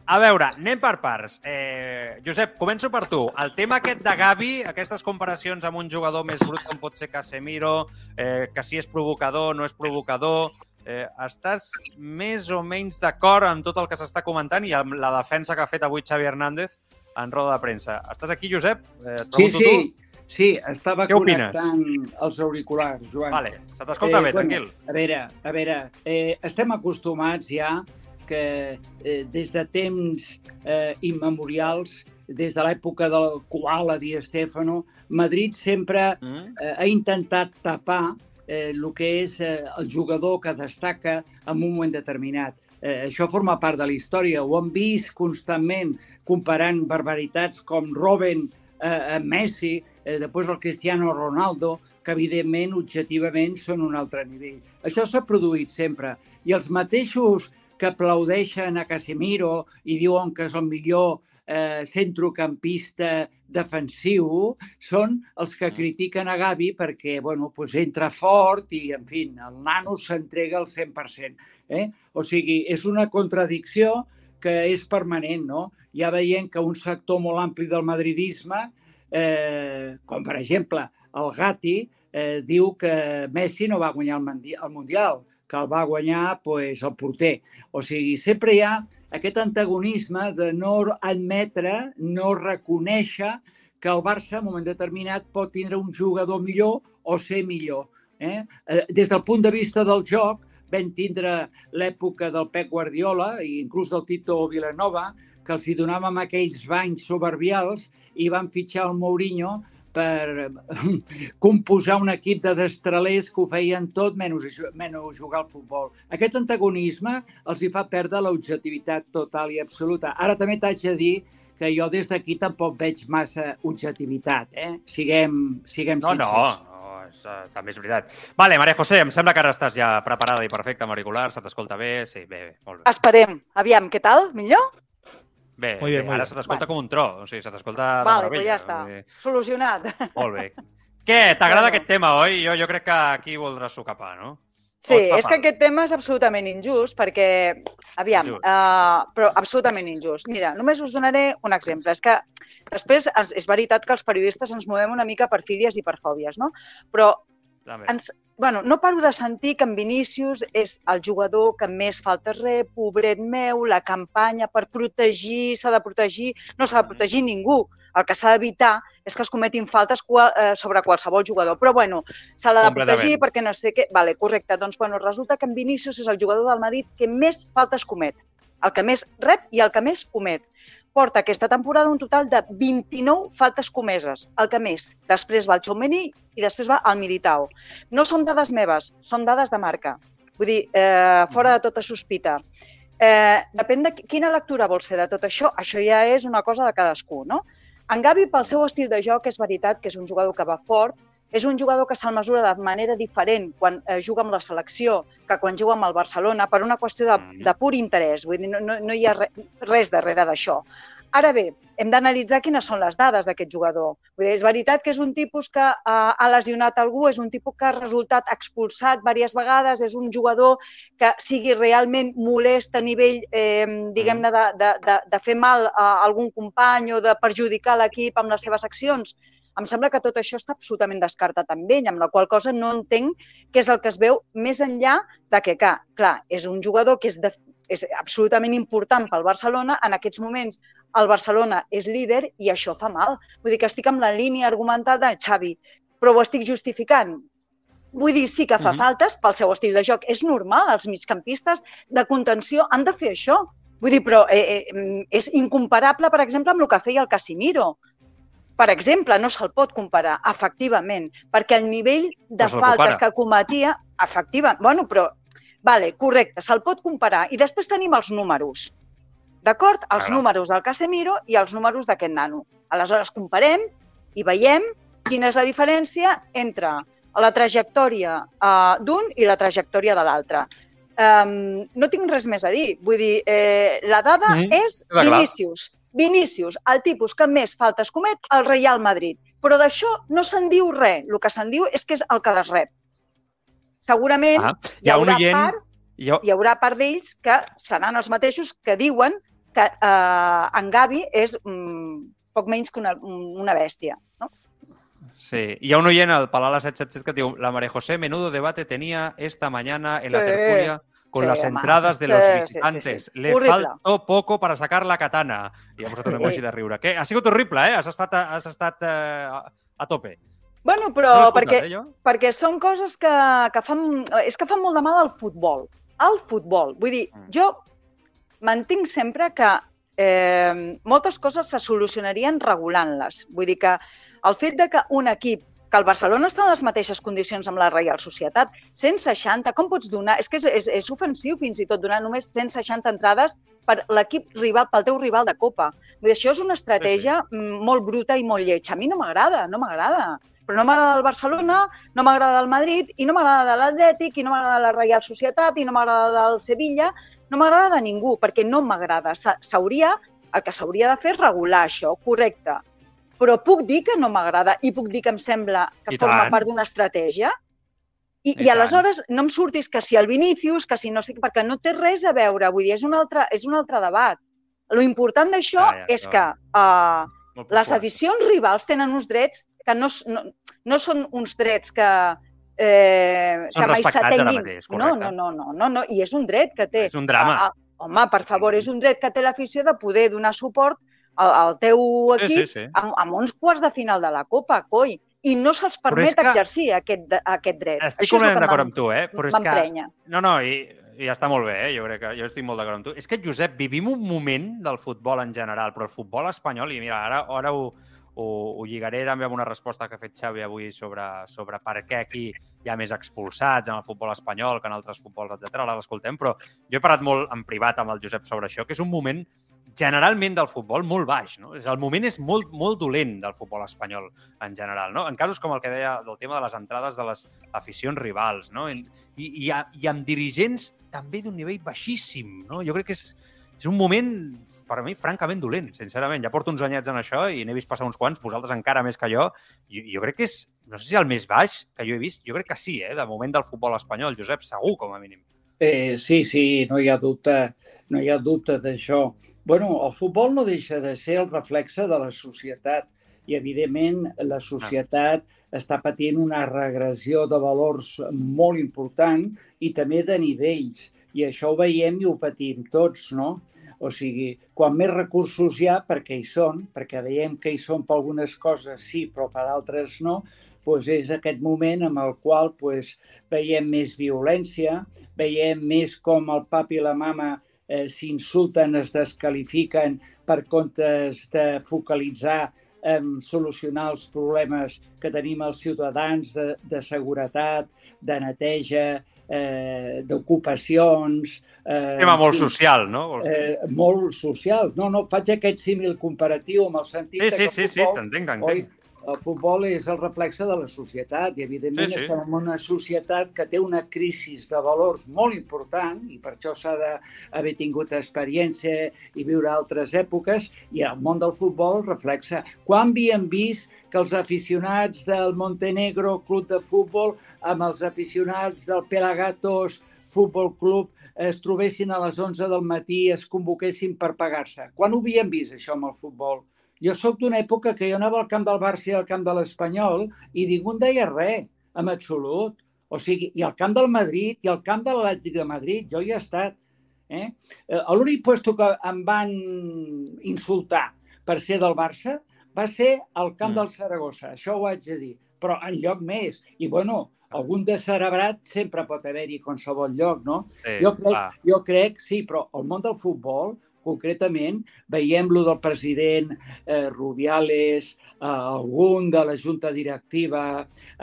a veure, anem per parts. Eh, Josep, començo per tu. El tema aquest de Gavi, aquestes comparacions amb un jugador més brut com pot ser Casemiro, eh, que si és provocador, no és provocador... Eh, estàs més o menys d'acord amb tot el que s'està comentant i amb la defensa que ha fet avui Xavi Hernández en roda de premsa. Estàs aquí, Josep? Eh, et Sí, pregunto sí, sí, estava Què opines? connectant els auriculars, Tu. Joan. Vale, se t'escolta bé, bueno, tranquil. A veure, a veure, eh, estem acostumats ja que eh, des de temps eh, immemorials, des de l'època del Koala Di Stefano, Madrid sempre Mm? eh, ha intentat tapar eh, el que és eh, el jugador que destaca en un moment determinat. Eh, això forma part de la història. Ho hem vist constantment comparant barbaritats com Robben eh, amb Messi, eh, després el Cristiano Ronaldo, que evidentment, objectivament, són un altre nivell. Això s'ha produït sempre. I els mateixos que aplaudeixen a Casemiro i diuen que és el millor eh, centrocampista defensiu són els que Mm. critiquen a Gavi perquè bueno, pues entra fort i, en fi, el nano s'entrega al 100%. Eh? O sigui, és una contradicció que és permanent, no? Ja veiem que un sector molt ampli del madridisme, eh, com per exemple el Gatti, eh, diu que Messi no va guanyar el, el Mundial, que el va guanyar pues, el porter. O sigui, sempre hi ha aquest antagonisme de no admetre, no reconèixer que el Barça, en un moment determinat, pot tindre un jugador millor o ser millor. Eh? Eh, Des del punt de vista del joc, vam tindre l'època del Pep Guardiola i inclús del Tito Vilanova, que els hi donàvem aquells banys soberbials i van fitxar el Mourinho per composar un equip de destralers que ho feien tot menys, menys jugar al futbol. Aquest antagonisme els hi fa perdre l'objectivitat total i absoluta. Ara també t'haig de dir que jo des d'aquí tampoc veig massa objectivitat, eh? Siguem, siguem No, no, sincers. no és, uh, també és veritat. Vale, Maria José, em sembla que ara estàs ja preparada i perfecta amb auriculars, se t'escolta bé, sí, bé, bé, molt bé. Esperem. Aviam, què tal? Millor? Bé, Muy bien, bé muy ara se t'escolta com un tro, o sigui, se t'escolta de Vale, meravella. ja està. dir, Solucionat. Molt bé. Què, t'agrada Bueno. aquest tema, oi? Jo, jo crec que aquí voldràs socapar, no? Sí, és que aquest tema és absolutament injust perquè, aviam, Injust. uh, però absolutament injust. Mira, només us donaré un exemple. És que després és, és veritat que els periodistes ens movem una mica per fílies i per fòbies, no? Però També. ens, bueno, no paro de sentir que en Vinícius és el jugador que més faltes rep, pobret meu, la campanya per protegir, s'ha de protegir, no s'ha de protegir ningú. El que s'ha d'evitar és que es cometin faltes qual, eh, sobre qualsevol jugador. Però, bueno, s'ha de protegir perquè no sé què... Vale, correcte. Doncs, bueno, resulta que en Vinícius és el jugador del Madrid que més faltes comet. El que més rep i el que més comet. Porta aquesta temporada un total de 29 faltes comeses, el que més. Després va el Txomení i després va el Militao. No són dades meves, són dades de marca. Vull dir, eh, fora de tota sospita. Eh, depèn de qui- quina lectura vols fer de tot això. Això ja és una cosa de cadascú, no? En Gavi, pel seu estil de joc, és veritat que és un jugador que va fort, és un jugador que se'l mesura de manera diferent quan eh, juga amb la selecció que quan juga amb el Barcelona per una qüestió de, Mhm. de pur interès. Vull dir, no, no, no hi ha re, res darrere d'això. Ara bé, hem d'analitzar quines són les dades d'aquest jugador. Vull dir, és veritat que és un tipus que eh, ha lesionat algú, és un tipus que ha resultat expulsat diverses vegades, és un jugador que sigui realment molest a nivell, eh, diguem-ne, de, de, de, de fer mal a algun company o de perjudicar l'equip amb les seves accions. Em sembla que tot això està absolutament descartat amb ell, amb la qual cosa no entenc què és el que es veu més enllà de que, clar, clar és un jugador que és, de, és absolutament important pel Barcelona. En aquests moments el Barcelona és líder i això fa mal. Vull dir que estic amb la línia argumental de Xavi, però ho estic justificant. Vull dir, sí que fa Mhm. faltes pel seu estil de joc. És normal, els migcampistes de contenció han de fer això. Vull dir, però eh, eh, és incomparable, per exemple, amb el que feia el Casimiro. Per exemple, no se'l pot comparar, efectivament, perquè el nivell de se'l faltes que cometia, efectiva, bueno, però, vale, correcte, se'l pot comparar. I després tenim els números, d'acord? Els Clar. números del Casemiro i els números d'aquest nano. Aleshores, comparem i veiem quina és la diferència entre la trajectòria uh, d'un i la trajectòria de l'altre. Um, no tinc res més a dir. Vull dir, eh, la dada mm -hmm. és Vinícius. Vinícius, el tipus que més faltes comet al Real Madrid. Però d'això no se'n diu res. El que se'n diu és que és el que les rep. Segurament ah, hi, hi, haurà oient... part, jo... hi haurà part d'ells que seran els mateixos que diuen que eh, en Gavi és mm, poc menys que una, una bèstia. No? Sí, hi ha un oient al Palala 777 que diu la María José, menudo debate tenía esta mañana en la sí. tertulia con sí, las entradas de sí, los visitantes. Sí, sí, sí. Le horrible. faltó poco para sacar la katana. I llavors tornem sí. de riure. Que ha sigut horrible, eh? Has estat, has estat eh, a tope. Bueno, però no perquè, eh, perquè són coses que, que fan... És que fan molt de mal al futbol. Al futbol. Vull dir, mm. jo mantinc sempre que eh, moltes coses se solucionarien regulant-les. Vull dir que el fet de que un equip que el Barcelona està en les mateixes condicions amb la Reial Societat, 160, com pots donar? És que és, és, és ofensiu fins i tot donar només 160 entrades per l'equip rival, pel teu rival de Copa. Vull dir, això és una estratègia sí, sí. molt bruta i molt lletja. A mi no m'agrada, no m'agrada. Però no m'agrada el Barcelona, no m'agrada el Madrid, i no m'agrada l'Atlètic, i no m'agrada la Reial Societat, i no m'agrada el Sevilla, no m'agrada de ningú, perquè no m'agrada. S'hauria, el que s'hauria de fer és regular això, correcte però puc dir que no m'agrada i puc dir que em sembla que I forma tant. part d'una estratègia. I, I, I aleshores no em surtis que si el Vinícius, que si no sé què, perquè no té res a veure, vull dir, és un altre, és un altre debat. Lo important d'això ah, ja, és que uh, les aficions rivals tenen uns drets que no, no, no són uns drets que, eh, que mai s'atenguin. No, no, no, no, no, no, i és un dret que té. És un drama. Uh, home, per favor, és un dret que té l'afició de poder donar suport el, el teu equip sí, sí, sí. Amb, amb uns quarts de final de la Copa, coi. I no se'ls permet que... exercir aquest, aquest dret. Estic Això completament d'acord amb tu, eh? Però és que... No, no, i, i està molt bé, eh? jo crec que jo estic molt d'acord amb tu. És que, Josep, vivim un moment del futbol en general, però el futbol espanyol, i mira, ara, ara ho, ho, ho lligaré també amb una resposta que ha fet Xavi avui sobre, sobre per què aquí hi ha més expulsats en el futbol espanyol que en altres futbols, etc. Ara l'escoltem, però jo he parlat molt en privat amb el Josep sobre això, que és un moment generalment del futbol molt baix. No? El moment és molt, molt dolent del futbol espanyol en general. No? En casos com el que deia del tema de les entrades de les aficions rivals no? I, i, i amb dirigents també d'un nivell baixíssim. No? Jo crec que és, és un moment, per a mi, francament dolent, sincerament. Ja porto uns anyets en això i n'he vist passar uns quants, vosaltres encara més que jo. Jo, jo crec que és, no sé si el més baix que jo he vist, jo crec que sí, eh? de moment del futbol espanyol, Josep, segur, com a mínim. Eh, sí, sí, no hi ha dubte, no hi ha dubte d'això bueno, el futbol no deixa de ser el reflexe de la societat i, evidentment, la societat està patint una regressió de valors molt important i també de nivells. I això ho veiem i ho patim tots, no? O sigui, quan més recursos hi ha, perquè hi són, perquè veiem que hi són per algunes coses sí, però per altres no, doncs és aquest moment en el qual doncs, veiem més violència, veiem més com el papi i la mama eh, s'insulten, es descalifiquen per comptes de focalitzar en solucionar els problemes que tenim els ciutadans de, de seguretat, de neteja, eh, d'ocupacions... Eh, Tema molt social, no? Eh, molt social. No, no, faig aquest símil comparatiu amb el sentit sí, sí, que sí, sí, t'entenc, t'entenc el futbol és el reflexe de la societat i, evidentment, sí, sí. estem en una societat que té una crisi de valors molt important i per això s'ha d'haver tingut experiència i viure altres èpoques i el món del futbol reflexa. Quan havíem vist que els aficionats del Montenegro Club de Futbol amb els aficionats del Pelagatos Futbol Club es trobessin a les 11 del matí i es convoquessin per pagar-se. Quan ho havíem vist, això, amb el futbol? Jo sóc d'una època que jo anava al camp del Barça i al camp de l'Espanyol i ningú en deia res, en absolut. O sigui, i al camp del Madrid i al camp de l'Atlètic de Madrid, jo hi he estat. Eh? eh l'únic puesto que em van insultar per ser del Barça va ser al camp mm. del Saragossa, això ho haig de dir, però en lloc més. I, bueno, algun de cerebrat sempre pot haver-hi a qualsevol lloc, no? Sí, jo, crec, jo crec, sí, però el món del futbol concretament, veiem lo del president eh, Rubiales, eh, algun de la junta directiva,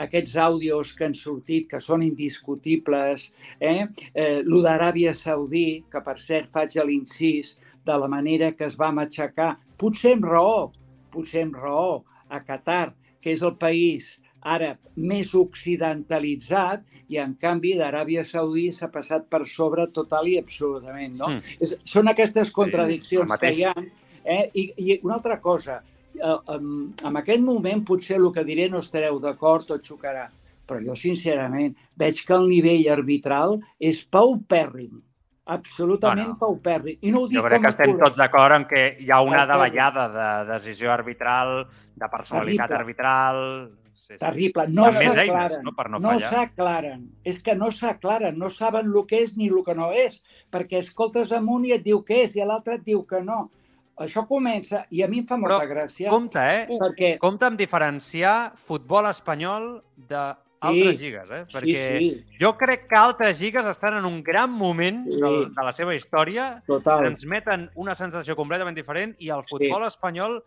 aquests àudios que han sortit, que són indiscutibles, eh? eh lo d'Aràbia Saudí, que per cert faig l'incís de la manera que es va matxacar, potser amb raó, potser amb raó, a Qatar, que és el país àrab més occidentalitzat i, en canvi, d'Aràbia Saudí s'ha passat per sobre total i absolutament. No? Mm. És, són aquestes contradiccions que mateix. hi ha. Eh? I, I una altra cosa, eh, en, en aquest moment potser el que diré no estareu d'acord o xocarà, però jo, sincerament, veig que el nivell arbitral és paupèrrim. Absolutament Bueno, paupèrrim. I no ho dic Jo crec com que estem tots d'acord en que hi ha una davallada de decisió arbitral, de personalitat arbitral... Sí, sí. Terrible. No Amb més eines, s'aclaren. no? Per no no fallar. s'aclaren. És que no s'aclaren. No saben el que és ni el que no és. Perquè escoltes amunt i et diu que és i l'altre et diu que no. Això comença, i a mi em fa molta Però gràcia, Compte, eh? perquè... Compte amb diferenciar futbol espanyol d'altres lligues, eh? Perquè Sí, sí, jo crec que altres lligues estan en un gran moment Sí. del, de la seva història, total. transmeten una sensació completament diferent i el futbol espanyol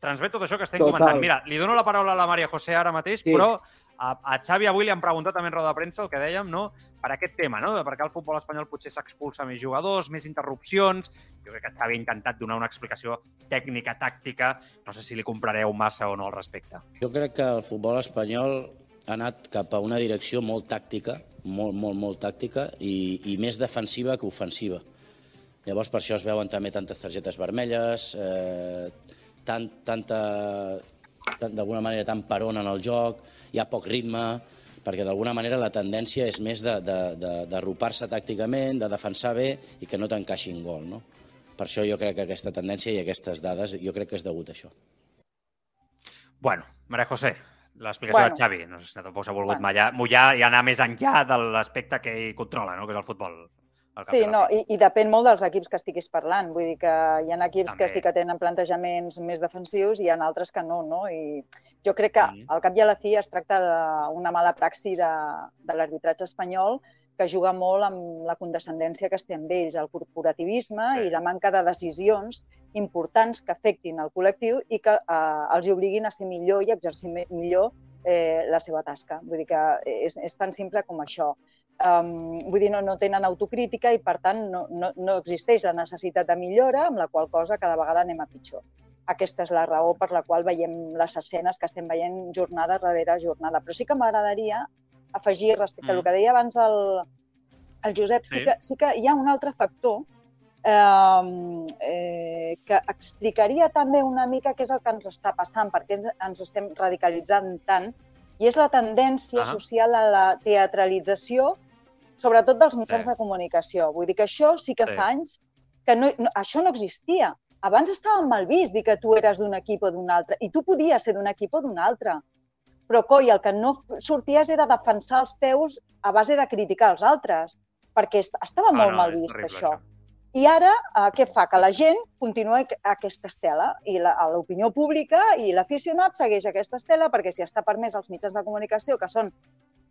transmet tot això que estem Total. comentant. Mira, li dono la paraula a la Maria José ara mateix, Sí. però a, a Xavi avui li han preguntat també en roda de premsa el que dèiem, no? per aquest tema, no? de per què el futbol espanyol potser s'expulsa més jugadors, més interrupcions. Jo crec que Xavi ha intentat donar una explicació tècnica, tàctica. No sé si li comprareu massa o no al respecte. Jo crec que el futbol espanyol ha anat cap a una direcció molt tàctica, molt, molt, molt tàctica, i, i més defensiva que ofensiva. Llavors, per això es veuen també tantes targetes vermelles, eh, tant, tanta, tant, d'alguna manera tan peron en el joc, hi ha poc ritme, perquè d'alguna manera la tendència és més de, de, de, d'arropar-se tàcticament, de defensar bé i que no t'encaixin gol. No? Per això jo crec que aquesta tendència i aquestes dades, jo crec que és degut a això. Bueno, Maria José, l'explicació Bueno. de Xavi. No sé si tampoc s'ha volgut Bueno. mullar, mullar i anar més enllà de l'aspecte que ell controla, no? que és el futbol. Al Sí, no, i, i depèn molt dels equips que estiguis parlant. Vull dir que hi ha equips També. que sí que tenen plantejaments més defensius i hi ha altres que no, no? I jo crec que Mhm. al cap i a la fi es tracta d'una mala praxi de, de l'arbitratge espanyol que juga molt amb la condescendència que es té amb ells, el corporativisme Sí. i la manca de decisions importants que afectin el col·lectiu i que eh, els obliguin a ser millor i exercir millor eh, la seva tasca. Vull dir que és, és tan simple com això. Um, vull dir, no, no tenen autocrítica i, per tant, no, no, no existeix la necessitat de millora, amb la qual cosa cada vegada anem a pitjor. Aquesta és la raó per la qual veiem les escenes que estem veient jornada darrere jornada. Però sí que m'agradaria afegir respecte mm. Mm. al que deia abans el, el Josep, sí. Sí. que, sí que hi ha un altre factor eh, eh, que explicaria també una mica què és el que ens està passant, per què ens, ens estem radicalitzant tant, i és la tendència Ah. social a la teatralització, sobretot dels mitjans Sí. de comunicació. Vull dir que això sí que Sí. fa anys que no, no, això no existia. Abans estava mal vist dir que tu eres d'un equip o d'un altre, i tu podies ser d'un equip o d'un altre. Però, coi, el que no sorties era defensar els teus a base de criticar els altres, perquè est- estava Ah, molt no, mal vist, terrible, això. I ara, eh, què fa? Que la gent continua aquesta estela i l'opinió pública i l'aficionat segueix aquesta estela perquè si està permès als mitjans de comunicació, que són,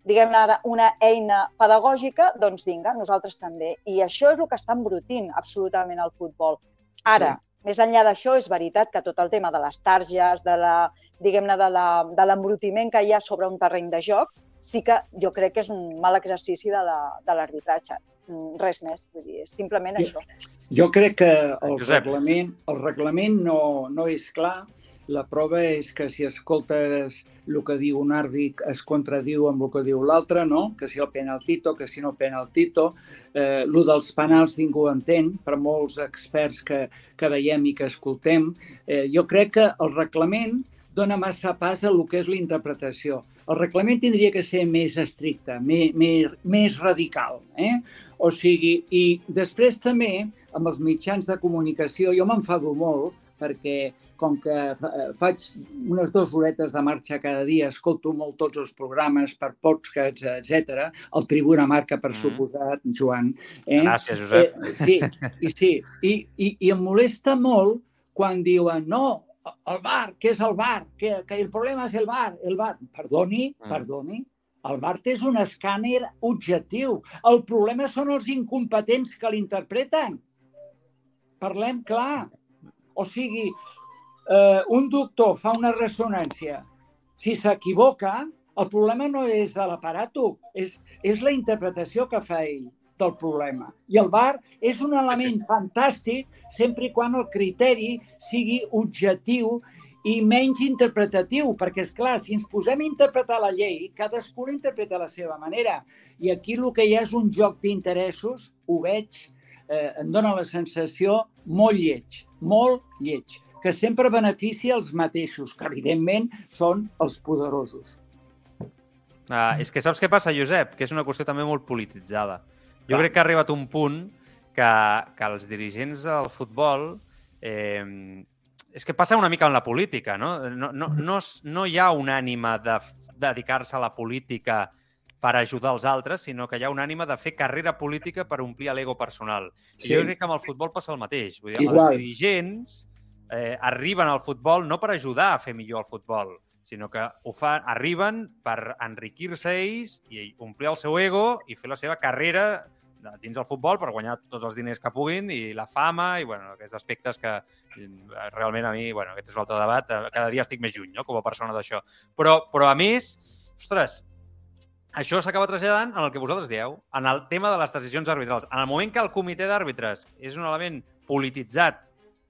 diguem-ne ara, una eina pedagògica, doncs vinga, nosaltres també. I això és el que està embrutint absolutament el futbol. Ara, més enllà d'això, és veritat que tot el tema de les targes, de la, diguem-ne, de la- de l'embrutiment que hi ha sobre un terreny de joc, sí que jo crec que és un mal exercici de la- de l'arbitratge. Mm, Res més, vull dir, és simplement Jo- això. Jo crec que el Josep. reglament, el reglament no, no és clar. La prova és que si escoltes el que diu un àrbit es contradiu amb el que diu l'altre, no? que si el penaltito, que si no penaltito. Eh, el dels penals ningú entén, per molts experts que, que veiem i que escoltem. Eh, jo crec que el reglament dona massa pas a el que és la interpretació. El reglament tindria que ser més estricte, més, més, més radical. Eh? O sigui, i després també, amb els mitjans de comunicació, jo m'enfado molt perquè com que fa- faig unes dues horetes de marxa cada dia, escolto molt tots els programes per podcasts, etc. El Tribuna Marca, per Mhm. suposat, Joan. Eh? Gràcies, Josep. Eh, sí, i sí. I, i, I em molesta molt quan diuen no, el bar, què és el bar? Que, que el problema és el bar. El bar, perdoni, Mm. perdoni, el BART és un escàner objectiu. El problema són els incompetents que l'interpreten. Parlem clar. O sigui, eh, un doctor fa una ressonància. Si s'equivoca, el problema no és de l'aparato, és, és la interpretació que fa ell del problema. I el bar és un element fantàstic sempre i quan el criteri sigui objectiu i menys interpretatiu, perquè, és clar, si ens posem a interpretar la llei, cadascú la interpreta a la seva manera. I aquí el que hi ha és un joc d'interessos, ho veig, eh, em dóna la sensació molt lleig, molt lleig, que sempre beneficia els mateixos, que evidentment són els poderosos. Uh, és que saps què passa, Josep? Que és una qüestió també molt polititzada. Jo Clar. crec que ha arribat un punt que, que els dirigents del futbol eh, és que passa una mica en la política, no? No, no, no, no hi ha un ànima de dedicar-se a la política per ajudar els altres, sinó que hi ha un ànima de fer carrera política per omplir l'ego personal. Sí. I jo crec que amb el futbol passa el mateix. Vull dir, Igual. els dirigents eh, arriben al futbol no per ajudar a fer millor el futbol, sinó que ho fan, arriben per enriquir-se ells i omplir el seu ego i fer la seva carrera dins del futbol per guanyar tots els diners que puguin i la fama i bueno, aquests aspectes que eh, realment a mi, bueno, aquest és un altre debat, eh, cada dia estic més lluny no? com a persona d'això. Però, però a més, ostres, això s'acaba traslladant en el que vosaltres dieu, en el tema de les decisions arbitrals. En el moment que el comitè d'àrbitres és un element polititzat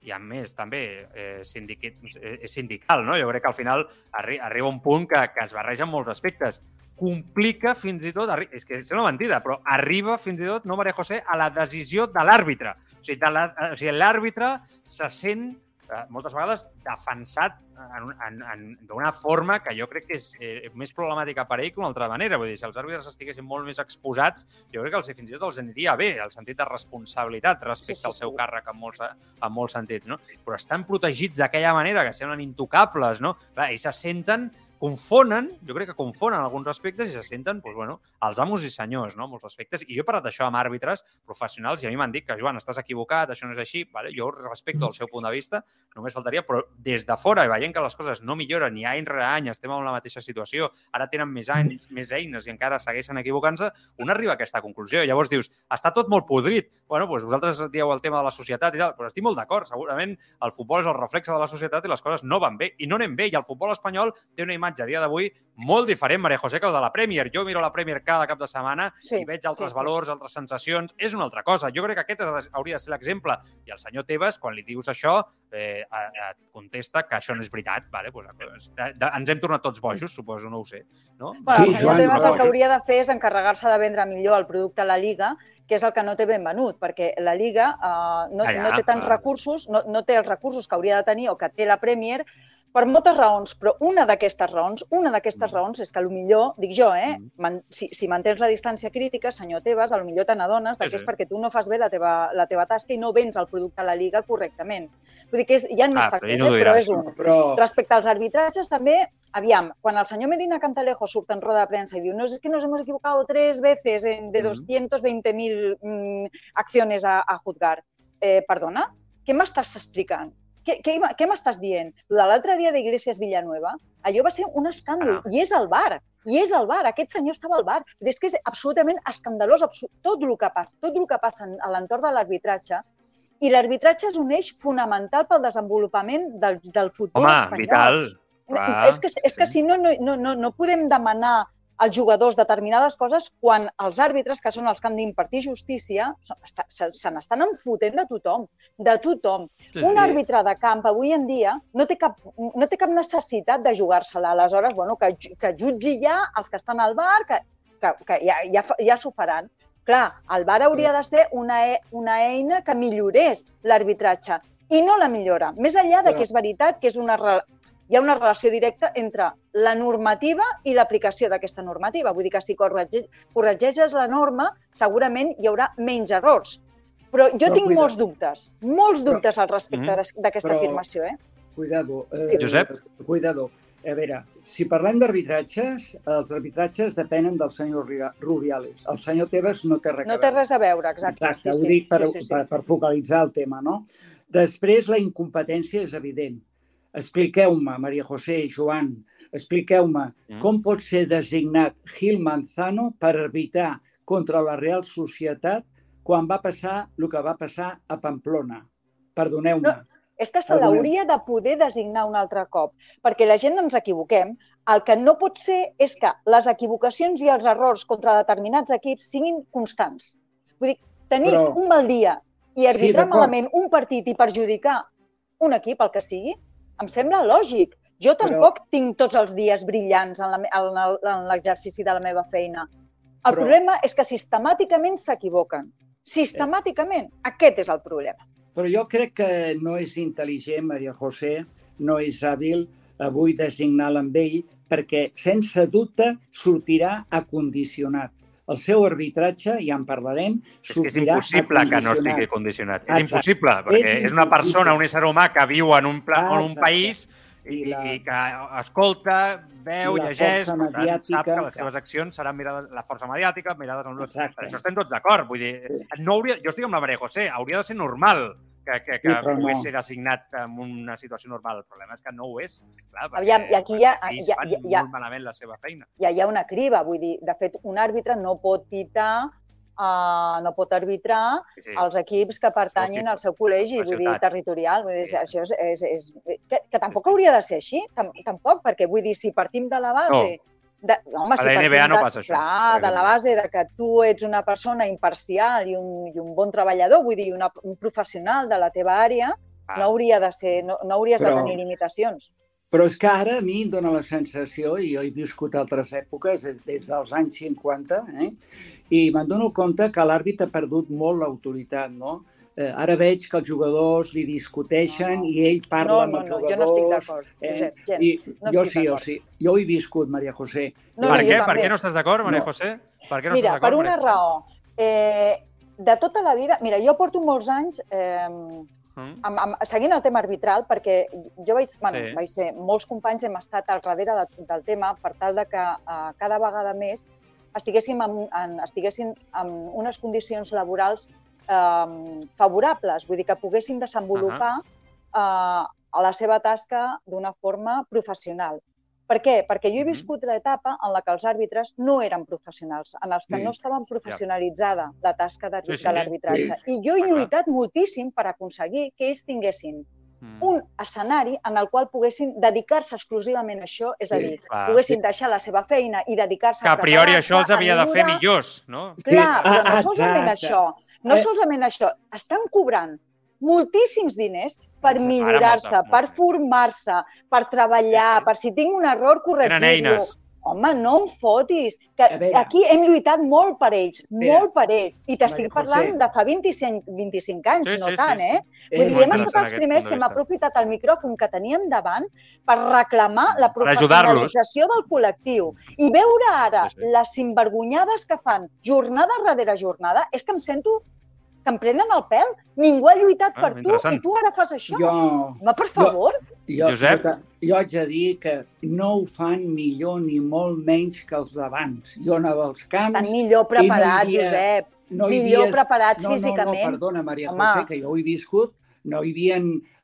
i a més també eh, eh, sindical, no? Jo crec que al final arri arriba un punt que, que es barregen molts aspectes. Complica fins i tot, és que és una mentida, però arriba fins i tot, no, Maria José, a la decisió de l'àrbitre. O sigui, la, o sigui l'àrbitre se sent eh, moltes vegades defensat en, un- en, en, d'una forma que jo crec que és eh, més problemàtica per ell que una altra manera. Vull dir, si els àrbitres estiguessin molt més exposats, jo crec que els, fins i tot els aniria bé, el sentit de responsabilitat respecte Sí, sí, al seu sí. càrrec en molts, en molts sentits, no? Però estan protegits d'aquella manera que semblen intocables, no? Clar, ells se senten confonen, jo crec que confonen alguns aspectes i se senten, doncs, bueno, els amos i senyors, no?, molts aspectes. I jo he parlat d'això amb àrbitres professionals i a mi m'han dit que, Joan, estàs equivocat, això no és així, vale? jo respecto el seu punt de vista, només faltaria, però des de fora, veient que les coses no milloren i any rere any estem en la mateixa situació, ara tenen més anys, més eines i encara segueixen equivocant-se, un arriba a aquesta conclusió. Llavors dius, està tot molt podrit. Bueno, doncs vosaltres dieu el tema de la societat i tal, però estic molt d'acord. Segurament el futbol és el reflexe de la societat i les coses no van bé. I no anem bé. I el futbol espanyol té una imatge a dia d'avui molt diferent, Maria José, que el de la Premier. Jo miro la Premier cada cap de setmana Sí, i veig altres sí, sí. valors, altres sensacions. És una altra cosa. Jo crec que aquest hauria de ser l'exemple. I el senyor Tebas, quan li dius això, eh, eh, et contesta que això no és veritat. Vale? Pues, eh, de- ens hem tornat tots bojos, suposo, no ho sé. No? Bueno, Sí, el senyor Joan, Tebas el que hauria de fer és encarregar-se de vendre millor el producte a la Liga, que és el que no té ben venut, perquè la Liga eh, no, Ah, ja, no té tants clar. recursos, no, no té els recursos que hauria de tenir o que té la Premier, per moltes raons, però una d'aquestes raons, una d'aquestes Mm. raons és que millor, dic jo, eh, Mm. man, si, si mantens la distància crítica, senyor Tebas, millor te n'adones Sí, que és sí. perquè tu no fas bé la teva, la teva tasca i no vens el producte a la Liga correctament. Vull dir que és, hi ha més Ah, factors, no eh, però és un. Però, Respecte als arbitratges, també, aviam, quan el senyor Medina Cantalejo surt en roda de premsa i diu no, es que nos hemos equivocado tres veces en, de Mhm. 220.000 mm, acciones a, a juzgar. Eh, perdona? Què m'estàs explicant? Què, què, què m'estàs dient? Lo de l'altre dia d'Iglesias Villanueva, allò va ser un escàndol. Ah. I és al bar. I és al bar. Aquest senyor estava al bar. És que és absolutament escandalós tot el que passa, tot el que passa a l'entorn de l'arbitratge. I l'arbitratge és un eix fonamental pel desenvolupament del, del futbol Home, espanyol. vital. Clar, és que, és que sí. si no, no, no, no, no podem demanar als jugadors determinades coses quan els àrbitres, que són els que han d'impartir justícia, se n'estan enfotent de tothom, de tothom. Sí, Un àrbitre de camp avui en dia no té cap, no té cap necessitat de jugar-se-la. Aleshores, bueno, que, que jutgi ja els que estan al bar, que, que, que ja, ja, ja s'ho faran. Clar, el bar hauria de ser una, e una eina que millorés l'arbitratge i no la millora. Més enllà de que és veritat que és una, hi ha una relació directa entre la normativa i l'aplicació d'aquesta normativa. Vull dir que si corregeix, corregeixes la norma, segurament hi haurà menys errors. Però jo Però tinc cuida- molts dubtes, molts Però- dubtes al respecte Mhm. d'es- d'aquesta Però- afirmació. Eh? cuidado. Eh, Sí, Josep? Cuidado. A veure, si parlem d'arbitratges, els arbitratges depenen del senyor Rubiales. El senyor Tebas no té res No a té veure. res a veure, exacte. Exacte, sí, ho sí, dic per, sí, sí, sí. Per, per focalitzar el tema, no? Després, la incompetència és evident. Expliqueu-me, Maria José, Joan, expliqueu-me Mm. com pot ser designat Gil Manzano per arbitrar contra la Real Societat quan va passar el que va passar a Pamplona. Perdoneu-me. No, És que se l'hauria de poder designar un altre cop, perquè la gent no ens equivoquem. El que no pot ser és que les equivocacions i els errors contra determinats equips siguin constants. Vull dir, tenir Però- un mal dia i arbitrar d'acord. malament un partit i perjudicar un equip, el que sigui, Em sembla lògic. Jo Però- tampoc tinc tots els dies brillants en l'exercici de la meva feina. El Però- problema és que sistemàticament s'equivoquen. Sistemàticament. Aquest és el problema. Però jo crec que no és intel·ligent, Maria José, no és hàbil avui designar amb ell, perquè sense dubte sortirà acondicionat. El seu arbitratge, ja en parlarem, És que és impossible que no estigui condicionat. És Exacte. impossible, perquè És és, una impossible. persona, un ésser humà que viu en un, pla, en un país i, la- i que escolta, veu, llegeix, per tant, sap que les seves accions seran mirades, la força mediàtica, mirades en Exacte. Per això estem tots d'acord. Vull dir, no hauria, jo estic amb la Maria José, hauria de ser normal que, que, que Sí, pogués no. ser designat en una situació normal. El problema és que no ho és. Clar, perquè Aviam, i aquí hi ha- hi ha- fan hi ha- hi ha- molt malament la seva feina. ja hi ha una criba. Vull dir, de fet, un àrbitre no pot pitar, uh, no pot arbitrar Sí, sí. els equips que pertanyin al seu col·legi, vull dir, territorial. Vull dir, Sí. això és, és, és, que, que tampoc hauria de ser així, tam, tampoc, perquè vull dir, si partim de la base... De, home, A si la NBA no de, passa això, Clar, de la base de que tu ets una persona imparcial i un, i un bon treballador, vull dir, una, un professional de la teva àrea, Ah. no hauria de ser, no, no hauries Però- de tenir limitacions. Però és que ara a mi em dóna la sensació, i jo he viscut altres èpoques, des, des dels anys 50, eh? i me'n dono compte que l'àrbit ha perdut molt l'autoritat, no? Eh, ara veig que els jugadors li discuteixen No, no. i ell parla No, amb no, els no, jugadors. jo no estic d'acord, eh, Josep, gens. I no jo sí, jo sí. Jo ho he viscut, Maria José. No, per no, què? Per què no estàs d'acord, Maria No. José? Per què no Mira, estàs per d'acord, una Maria raó. Eh, de tota la vida... Mira, jo porto molts anys eh, Mm? amb, amb, seguint el tema arbitral, perquè jo vaig, bueno, Sí. vaig ser, molts companys hem estat al darrere de, del tema per tal de que eh, cada vegada més estiguéssim en, en, estiguéssim en unes condicions laborals eh, favorables, vull dir que poguessin desenvolupar uh eh, a la seva tasca d'una forma professional. Per què? Perquè jo he viscut l'etapa en la que els àrbitres no eren professionals, en els que Sí. no estaven professionalitzada la tasca de, Sí, sí. de l'arbitratge. I jo he Ah, lluitat moltíssim per aconseguir que ells tinguessin Mm. un escenari en el qual poguessin dedicar-se exclusivament a això, és a Sí, dir, clar. poguessin deixar la seva feina i dedicar-se Que a a priori això els a havia de fer millors, no? Clar, però no ah, solament exacte. això, no Eh. solament això, estan cobrant moltíssims diners per millorar-se, per formar-se, per treballar, per si tinc un error Tenen corregir-lo. eines. Home, no em fotis, que aquí hem lluitat molt per ells, molt per ells, i t'estic Maria José. parlant de fa 25, 25 anys, Sí, no sí, sí, tant, sí. eh? Eh, Vull dir, hem estat els primers que hem aprofitat el micròfon que teníem davant per reclamar la professionalització del col·lectiu. I veure ara Sí, sí. les sinvergonyades que fan jornada darrere jornada, és que em sento que em prenen el pèl. Ningú ha lluitat Ah, per tu i tu ara fas això. Jo, Home, per favor. jo, Josep? jo, jo haig de dir que no ho fan millor ni molt menys que els d'abans. Jo anava als camps... Estan millor i no preparats, havia- Josep. no hi millor havia- preparats no, no, físicament. No, perdona, Maria Home. José, que jo ho he viscut. No hi havia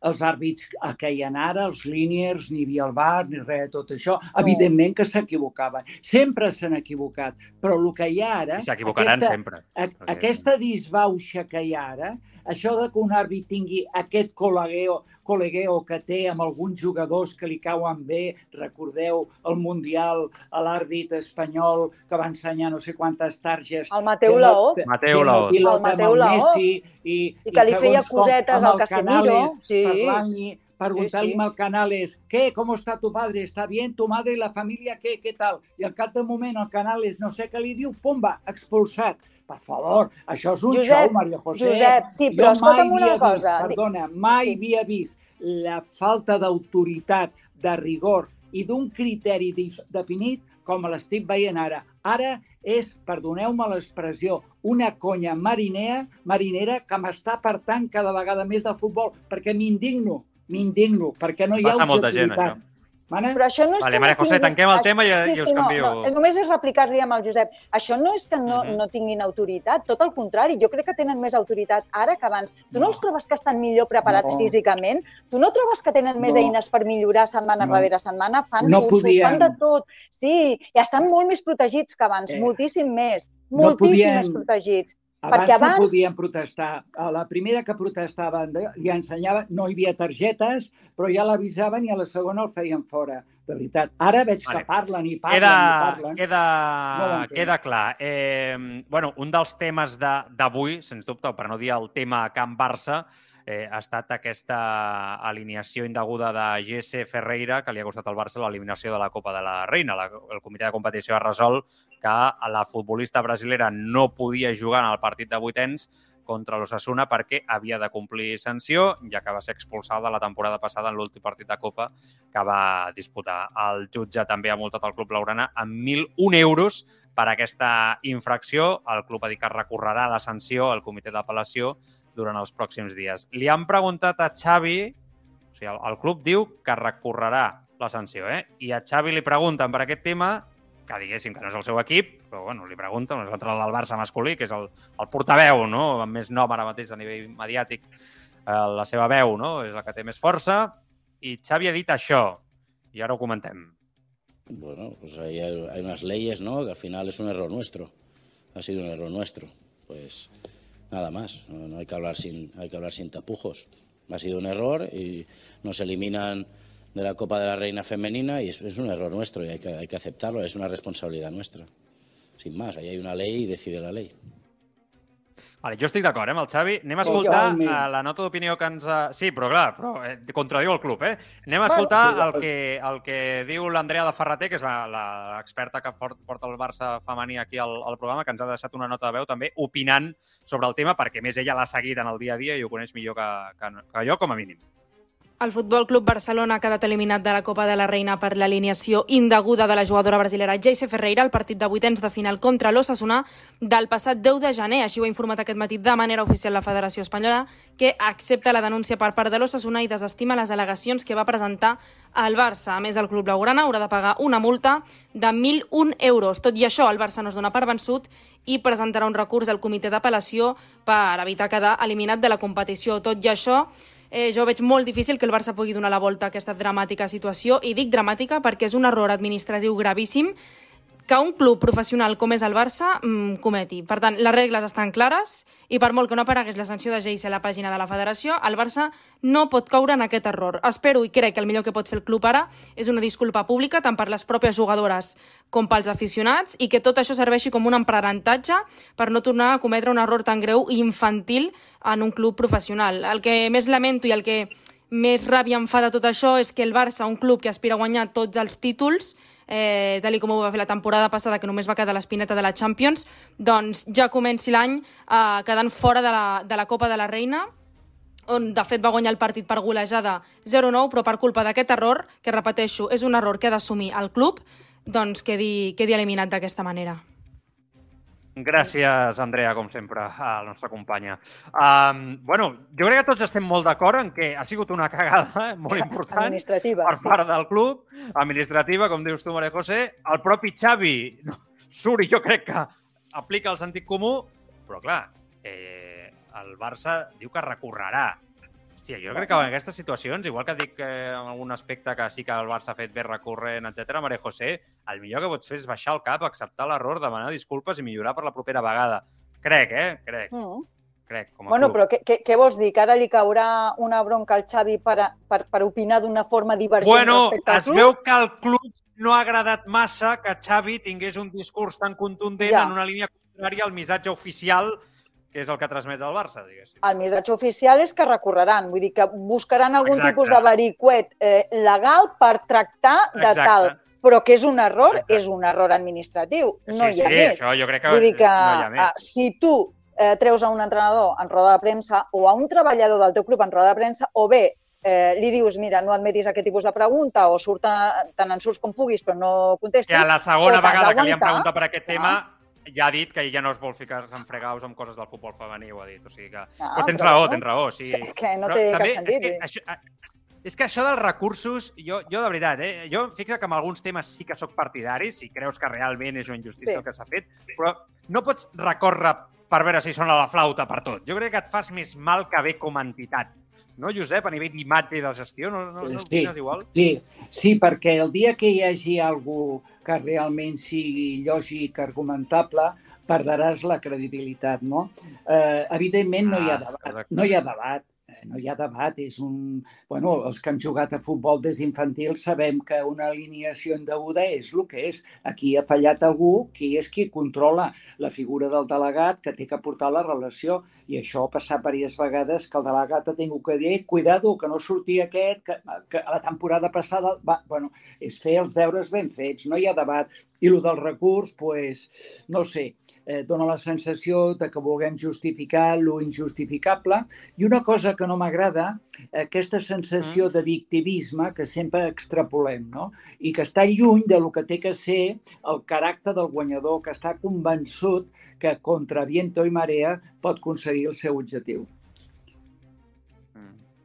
els àrbits a que hi ara, els líniers, ni havia el bar, ni res de tot això. Evidentment que s'equivocaven. Sempre s'han equivocat. Però el que hi ha ara... S'equivocaran aquesta, sempre. a, perquè- aquesta disbauxa que hi ha ara, això de que un àrbit tingui aquest col·legueo, col·legueo que té amb alguns jugadors que li cauen bé, recordeu el Mundial, a l'àrbit espanyol que va ensenyar no sé quantes targes El Mateu Laó. Mateu Laó. El Mateu Laó. Messi i, I que li feia com, cosetes al Casemiro, sí. Parlant-li, preguntant-li Sí, sí. al Canales, ¿qué? ¿Cómo está tu padre? ¿Está bien? ¿Tu madre y la familia? ¿Qué? ¿Qué tal? I al cap de moment el Canales no sé què li diu, pumba, expulsat. Per favor, això és un Josep, show, Maria José. Josep, sí, Jo però escolta'm mai una cosa. Vist, perdona, mai Sí. havia vist la falta d'autoritat, de rigor i d'un criteri definit com l'estic veient ara. Ara és, perdoneu-me l'expressió, una conya marinera, marinera que m'està apartant cada vegada més del futbol, perquè m'indigno, m'indigno, perquè no hi ha Passa molta gent, objectivitat. Mana? Però això no és Vale, que Maria no José, tinguin- tanquem el això- tema i- i us canvio. No, no, només és replicar-li amb el Josep. Això no és que no, Mhm. no tinguin autoritat, tot el contrari. Jo crec que tenen més autoritat ara que abans. Tu no, No. els trobes que estan millor preparats No. físicament? Tu no trobes que tenen més No. eines per millorar setmana No. darrere setmana? Fan No cursos, podien. fan de tot. Sí, i estan molt més protegits que abans, Eh, moltíssim més. no Moltíssim podien- més protegits. Abans, Perquè abans- no podien protestar. A la primera que protestaven li ensenyava, no hi havia targetes, però ja l'avisaven i a la segona el feien fora. De veritat. Ara veig Vale. que parlen i parlen Queda, i parlen. No queda, entenc. queda clar. Eh, bueno, un dels temes de- d'avui, sens dubte, per no dir el tema Camp Barça, eh, ha estat aquesta alineació indeguda de Jesse Ferreira, que li ha costat al Barça l'eliminació de la Copa de la Reina. La, el comitè de competició ha resolt que la futbolista brasilera no podia jugar en el partit de vuitens contra l'Ossassuna perquè havia de complir sanció, ja que va ser expulsada la temporada passada en l'últim partit de Copa que va disputar. El jutge també ha multat el club laurana amb 1.001 euros per aquesta infracció. El club ha dit que recorrerà la sanció al comitè d'apel·lació durant els pròxims dies. Li han preguntat a Xavi, o sigui, el, el club diu que recorrerà la sanció, eh? i a Xavi li pregunten per aquest tema que diguéssim que no és el seu equip, però bueno, li pregunten, és l'entrenador del Barça masculí, que és el, el portaveu, no? amb més nom ara mateix a nivell mediàtic, eh, la seva veu no? és la que té més força, i Xavi ha dit això, i ara ho comentem. Bueno, pues hay, hay unas leyes, ¿no? Que al final es un error nuestro. Ha sido un error nuestro. Pues nada más. No, no hay que hablar sin, hay que hablar sin tapujos. Ha sido un error y nos eliminan de la Copa de la Reina Femenina y es, es un error nuestro y hay que, hay que aceptarlo, es una responsabilidad nuestra. Sin más, ahí hay una ley y decide la ley. Vale, jo estic d'acord eh, amb el Xavi. Anem a escoltar uh, la nota d'opinió que ens... Ha... Sí, però clar, però, eh, contradiu el club, eh? Anem a escoltar el que, el que diu l'Andrea de Ferreter, que és l'experta que porta el Barça femení aquí al, al programa, que ens ha deixat una nota de veu també opinant sobre el tema, perquè més ella l'ha seguit en el dia a dia i ho coneix millor que, que, que jo, com a mínim. El Futbol Club Barcelona ha quedat eliminat de la Copa de la Reina per l'alineació indeguda de la jugadora brasilera Jayce Ferreira al partit de vuitens de final contra l'Ossassuna del passat 10 de gener. Així ho ha informat aquest matí de manera oficial la Federació Espanyola, que accepta la denúncia per part de l'Ossassuna i desestima les al·legacions que va presentar al Barça. A més, el club blaugrana haurà de pagar una multa de 1.001 euros. Tot i això, el Barça no es dona per vençut i presentarà un recurs al comitè d'apel·lació per evitar quedar eliminat de la competició. Tot i això, eh, jo veig molt difícil que el Barça pugui donar la volta a aquesta dramàtica situació, i dic dramàtica perquè és un error administratiu gravíssim que un club professional com és el Barça mmm, cometi. Per tant, les regles estan clares i per molt que no aparegués la sanció de Geis a la pàgina de la federació, el Barça no pot caure en aquest error. Espero i crec que el millor que pot fer el club ara és una disculpa pública tant per les pròpies jugadores com pels aficionats i que tot això serveixi com un aprenentatge per no tornar a cometre un error tan greu i infantil en un club professional. El que més lamento i el que més ràbia em fa de tot això és que el Barça, un club que aspira a guanyar tots els títols, eh, tal com ho va fer la temporada passada, que només va quedar l'espineta de la Champions, doncs ja comenci l'any eh, quedant fora de la, de la Copa de la Reina, on de fet va guanyar el partit per golejada 0-9, però per culpa d'aquest error, que repeteixo, és un error que ha d'assumir el club, doncs quedi, quedi eliminat d'aquesta manera. Gràcies, Andrea, com sempre, a la nostra companya. Um, bueno, jo crec que tots estem molt d'acord en que ha sigut una cagada molt important administrativa, per part sí. del club, administrativa, com dius tu, Maria José. El propi Xavi no, surt i jo crec que aplica el sentit comú, però clar, eh, el Barça diu que recorrerà. Hòstia, jo crec que en aquestes situacions, igual que dic eh, en algun aspecte que sí que el Barça ha fet bé recorrent, etc, Maria José, el millor que pots fer és baixar el cap, acceptar l'error, demanar disculpes i millorar per la propera vegada. Crec, eh? Crec. Mm. Crec, com a bueno, club. però què, què, què vols dir? Que ara li caurà una bronca al Xavi per, a, per, per opinar d'una forma divergent bueno, respecte al es club? veu que al club no ha agradat massa que Xavi tingués un discurs tan contundent Ja. en una línia contrària al missatge oficial que és el que transmet el Barça, diguéssim. El missatge oficial és que recorreran, vull dir que buscaran algun Exacte. tipus de vericuet eh, legal per tractar de Exacte. tal. Però que és un error, Exacte. és un error administratiu. No sí, hi ha sí, més. això jo crec que Vull dir que no hi ha eh, més. si tu eh, treus a un entrenador en roda de premsa o a un treballador del teu club en roda de premsa, o bé eh, li dius, mira, no admetis aquest tipus de pregunta, o surt a, tant en surts com puguis, però no contestis. I a la segona vegada que li han preguntat per aquest tema, ja ha dit que ja no es vol ficar-se en fregaus amb coses del futbol femení, ho ha dit. O sigui que... Ah, però tens però raó, tens raó. Sí. Sí, que no Però té cap també sentit, És que, dir. això, és que això dels recursos, jo, jo de veritat, eh, jo fixa que en alguns temes sí que sóc partidari, si creus que realment és una injustícia Sí. el que s'ha fet, però no pots recórrer per veure si sona la flauta per tot. Jo crec que et fas més mal que bé com a entitat. No, Josep, a nivell d'imatge i de gestió, no, no, no Sí. opines igual? Sí, sí, perquè el dia que hi hagi algú que realment sigui lògic, argumentable, perdràs la credibilitat, no? Eh, evidentment no hi ha Ah, debat, exacte. no hi ha debat. No hi ha debat, és un... Bueno, els que hem jugat a futbol des d'infantil sabem que una alineació indeguda és el que és. Aquí ha fallat algú qui és qui controla la figura del delegat que té que portar la relació i això ha passat diverses vegades que el delegat ha tingut que dir cuidado, que no surti aquest, que, que la temporada passada... Va, bueno, és fer els deures ben fets, no hi ha debat. I el del recurs, pues, no sé, eh, dona la sensació de que vulguem justificar lo injustificable. I una cosa que no m'agrada, aquesta sensació de victimisme que sempre extrapolem, no? I que està lluny de lo que té que ser el caràcter del guanyador, que està convençut que contra viento i marea pot aconseguir el seu objectiu.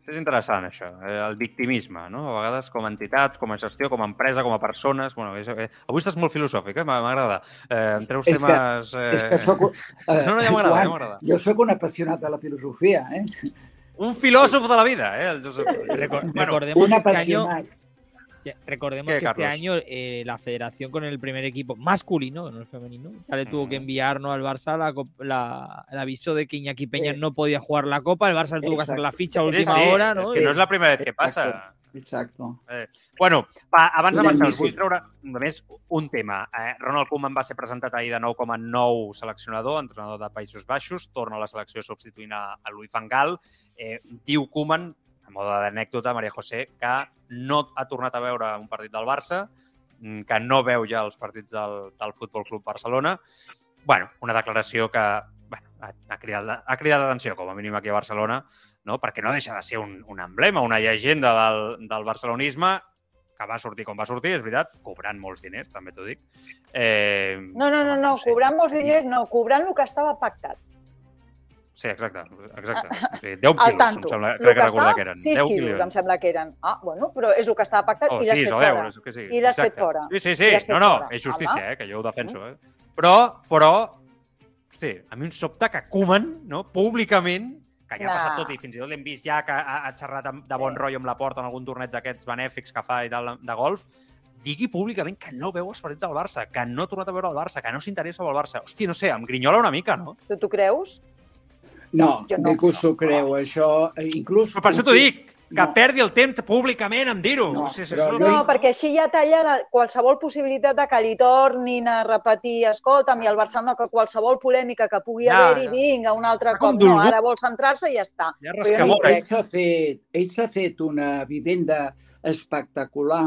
És interessant, això, eh, el victimisme, no? A vegades com a entitat, com a gestió, com a empresa, com a persones... Bueno, és, eh, avui estàs molt filosòfic, eh? m'agrada. Eh, em treus És que- temes... Eh... És que soc, eh, No, no, ja m'agrada, Joan, ja m'agrada. Jo sóc un apassionat de la filosofia, eh? Un filòsof de la vida, eh? El Josep... Recor- bueno, recordemos Un que año, apassionat. ya, recordemos ¿Qué, que este año eh, la federación con el primer equipo masculino, no el femenino, ya le tuvo que Ujú. enviar ¿no? al Barça la, el aviso de que Iñaki Peña Eh, no podía jugar la Copa, el Barça le tuvo que hacer la ficha a última sí, hora, ¿no? és que no és la primera vez que Exacto. passa. Exacto. Eh, bueno, va, abans marxar, us mica. vull treure només un tema. Eh, Ronald Koeman va ser presentat ahir de nou com a nou seleccionador, entrenador de Països Baixos, torna a la selecció substituint a, a Louis van Gaal. Eh, diu Koeman, a mode d'anècdota, Maria José, que no ha tornat a veure un partit del Barça, mm, que no veu ja els partits del, del Futbol Club Barcelona. bueno, una declaració que bueno, ha, ha, cridat, ha cridat l'atenció, com a mínim aquí a Barcelona, no? perquè no deixa de ser un, un emblema, una llegenda del, del barcelonisme que va sortir com va sortir, és veritat, cobrant molts diners, també t'ho dic. Eh, No, no, no, no, sé. cobrant molts diners, no, cobrant el que estava pactat. Sí, exacte, exacte. O sigui, 10 Al quilos, em tanto. sembla, El crec que que recordar que eren. 6 10 quilos, quilos. em sembla que eren. Ah, bueno, però és el que estava pactat O i l'has 6 fet 10, fora. què sigui. I l'has fet fora. Sí, sí, sí. No, no, fora. és justícia, eh, que jo ho defenso. Eh? Però, però, hosti, a mi em sobta que Koeman, no, públicament, que ja ha passat tot i fins i tot l'hem vist ja que ha, ha xerrat de bon Sí. rotllo amb la porta en algun torneig d'aquests benèfics que fa i tal de golf, digui públicament que no veu els partits del Barça, que no ha tornat a veure el Barça, que no s'interessa pel Barça. Hòstia, no sé, em grinyola una mica, no? Tu t'ho creus? No, Jo no. ningú s'ho creu, això. eh, Inclús... Però per això t'ho dic, que No. perdi el temps públicament en dir-ho. No, sigui, però jo- No, perquè així ja talla la, qualsevol possibilitat de que li tornin a repetir, escolta'm, i el Barcelona, que qualsevol polèmica que pugui Ja, haver-hi, ja. vinga, un altre cop. No, ara vol centrar-se i ja està. Ja no ell s'ha fet, ell s'ha fet una vivenda espectacular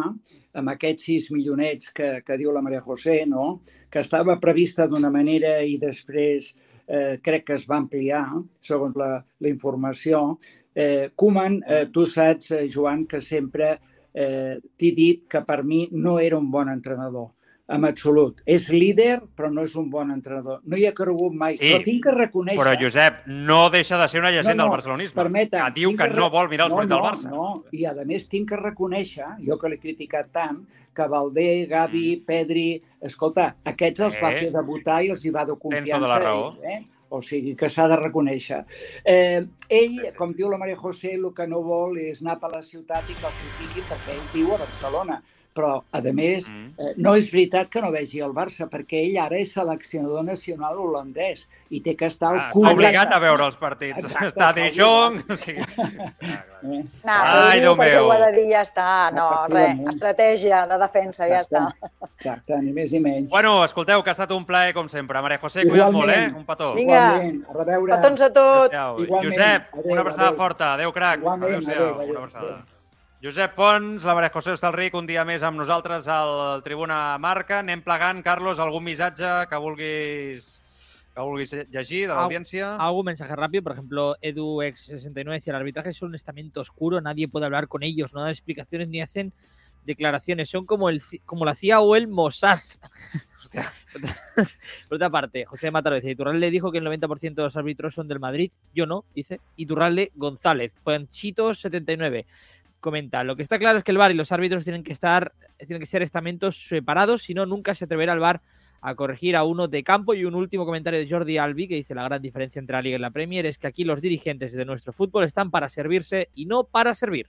amb aquests 6 milionets que, que diu la Maria José, no? que estava prevista d'una manera i després eh, crec que es va ampliar, segons la, la informació. Eh, Koeman, eh, tu saps, eh, Joan, que sempre eh, t'he dit que per mi no era un bon entrenador, en absolut. És líder, però no és un bon entrenador. No hi ha cregut mai, Sí, però tinc que reconèixer... Però, Josep, no deixa de ser una llegenda No, no, del barcelonisme. permetem, que diu que que no vol mirar els no, partits no, del Barça. No, i a més tinc que reconèixer, jo que l'he criticat tant, que Valdé, Gavi, Pedri... Escolta, aquests els va Mm. Eh. fer debutar i els hi va de confiança. tota la raó. Ell, eh? O sigui, que s'ha de reconèixer. Eh, ell, com diu la Maria José, el que no vol és anar per la ciutat i que el critiqui perquè ell viu a Barcelona. Però, a més, Mm. eh, no és veritat que no vegi el Barça, perquè ell ara és seleccionador nacional holandès i té que estar al Ah, corrent. obligat a veure els partits. Exacte, Està de Jong... O sigui... Eh? No, Ai, Déu meu. ho ha de dir, ja està. No, res, estratègia de defensa, ja està. Exacte, ni més ni menys. Bueno, escolteu, que ha estat un plaer, com sempre. Maria José, cuida't molt, eh? Un petó. Vinga. Igualment, a reveure. Petons a tots. Adéu. Igualment. Josep, Adéu, una abraçada adéu. forta. Adéu, crac. Adéu-siau. adéu, adéu, Una abraçada. adéu. Josep Pons, la Maria José Hostalric, un dia més amb nosaltres al Tribuna Marca. Anem plegant, Carlos, algun missatge que vulguis, que vulguis llegir de l'audiència? Algún mensaje rápido, por ejemplo, EduX69 decía, el arbitraje es un estamento oscuro, nadie puede hablar con ellos, no dan explicaciones ni hacen declaraciones, son como, el, como la CIA o el Mossad. Hostia. Por otra parte, José Mataro dice, Iturralde dijo que el 90% de los árbitros son del Madrid, yo no, dice, Iturralde González, Panchito79 comenta, lo que está claro es que el VAR y los árbitros tienen que estar, tienen que ser estamentos separados, si no, nunca se atreverá el VAR a corregir a uno de campo. Y un último comentario de Jordi Albi, que dice la gran diferencia entre la Liga y la Premier es que aquí los dirigentes de nuestro fútbol están para servirse y no para servir.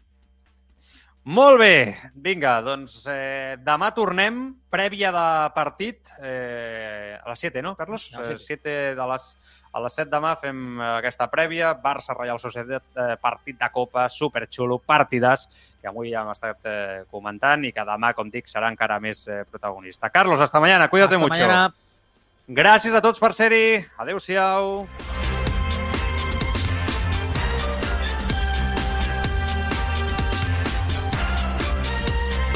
Molt bé, vinga, doncs eh, demà tornem, prèvia de partit, eh, a les 7, no, Carlos? A les 7 de les, a les 7 demà fem eh, aquesta prèvia, Barça-Reial Societat, eh, partit de Copa, superxulo, partides, que avui ja hem estat eh, comentant i que demà, com dic, serà encara més eh, protagonista. Carlos, hasta mañana, cuídate Hasta mucho. mañana. Gràcies a tots per ser-hi. Adéu-siau.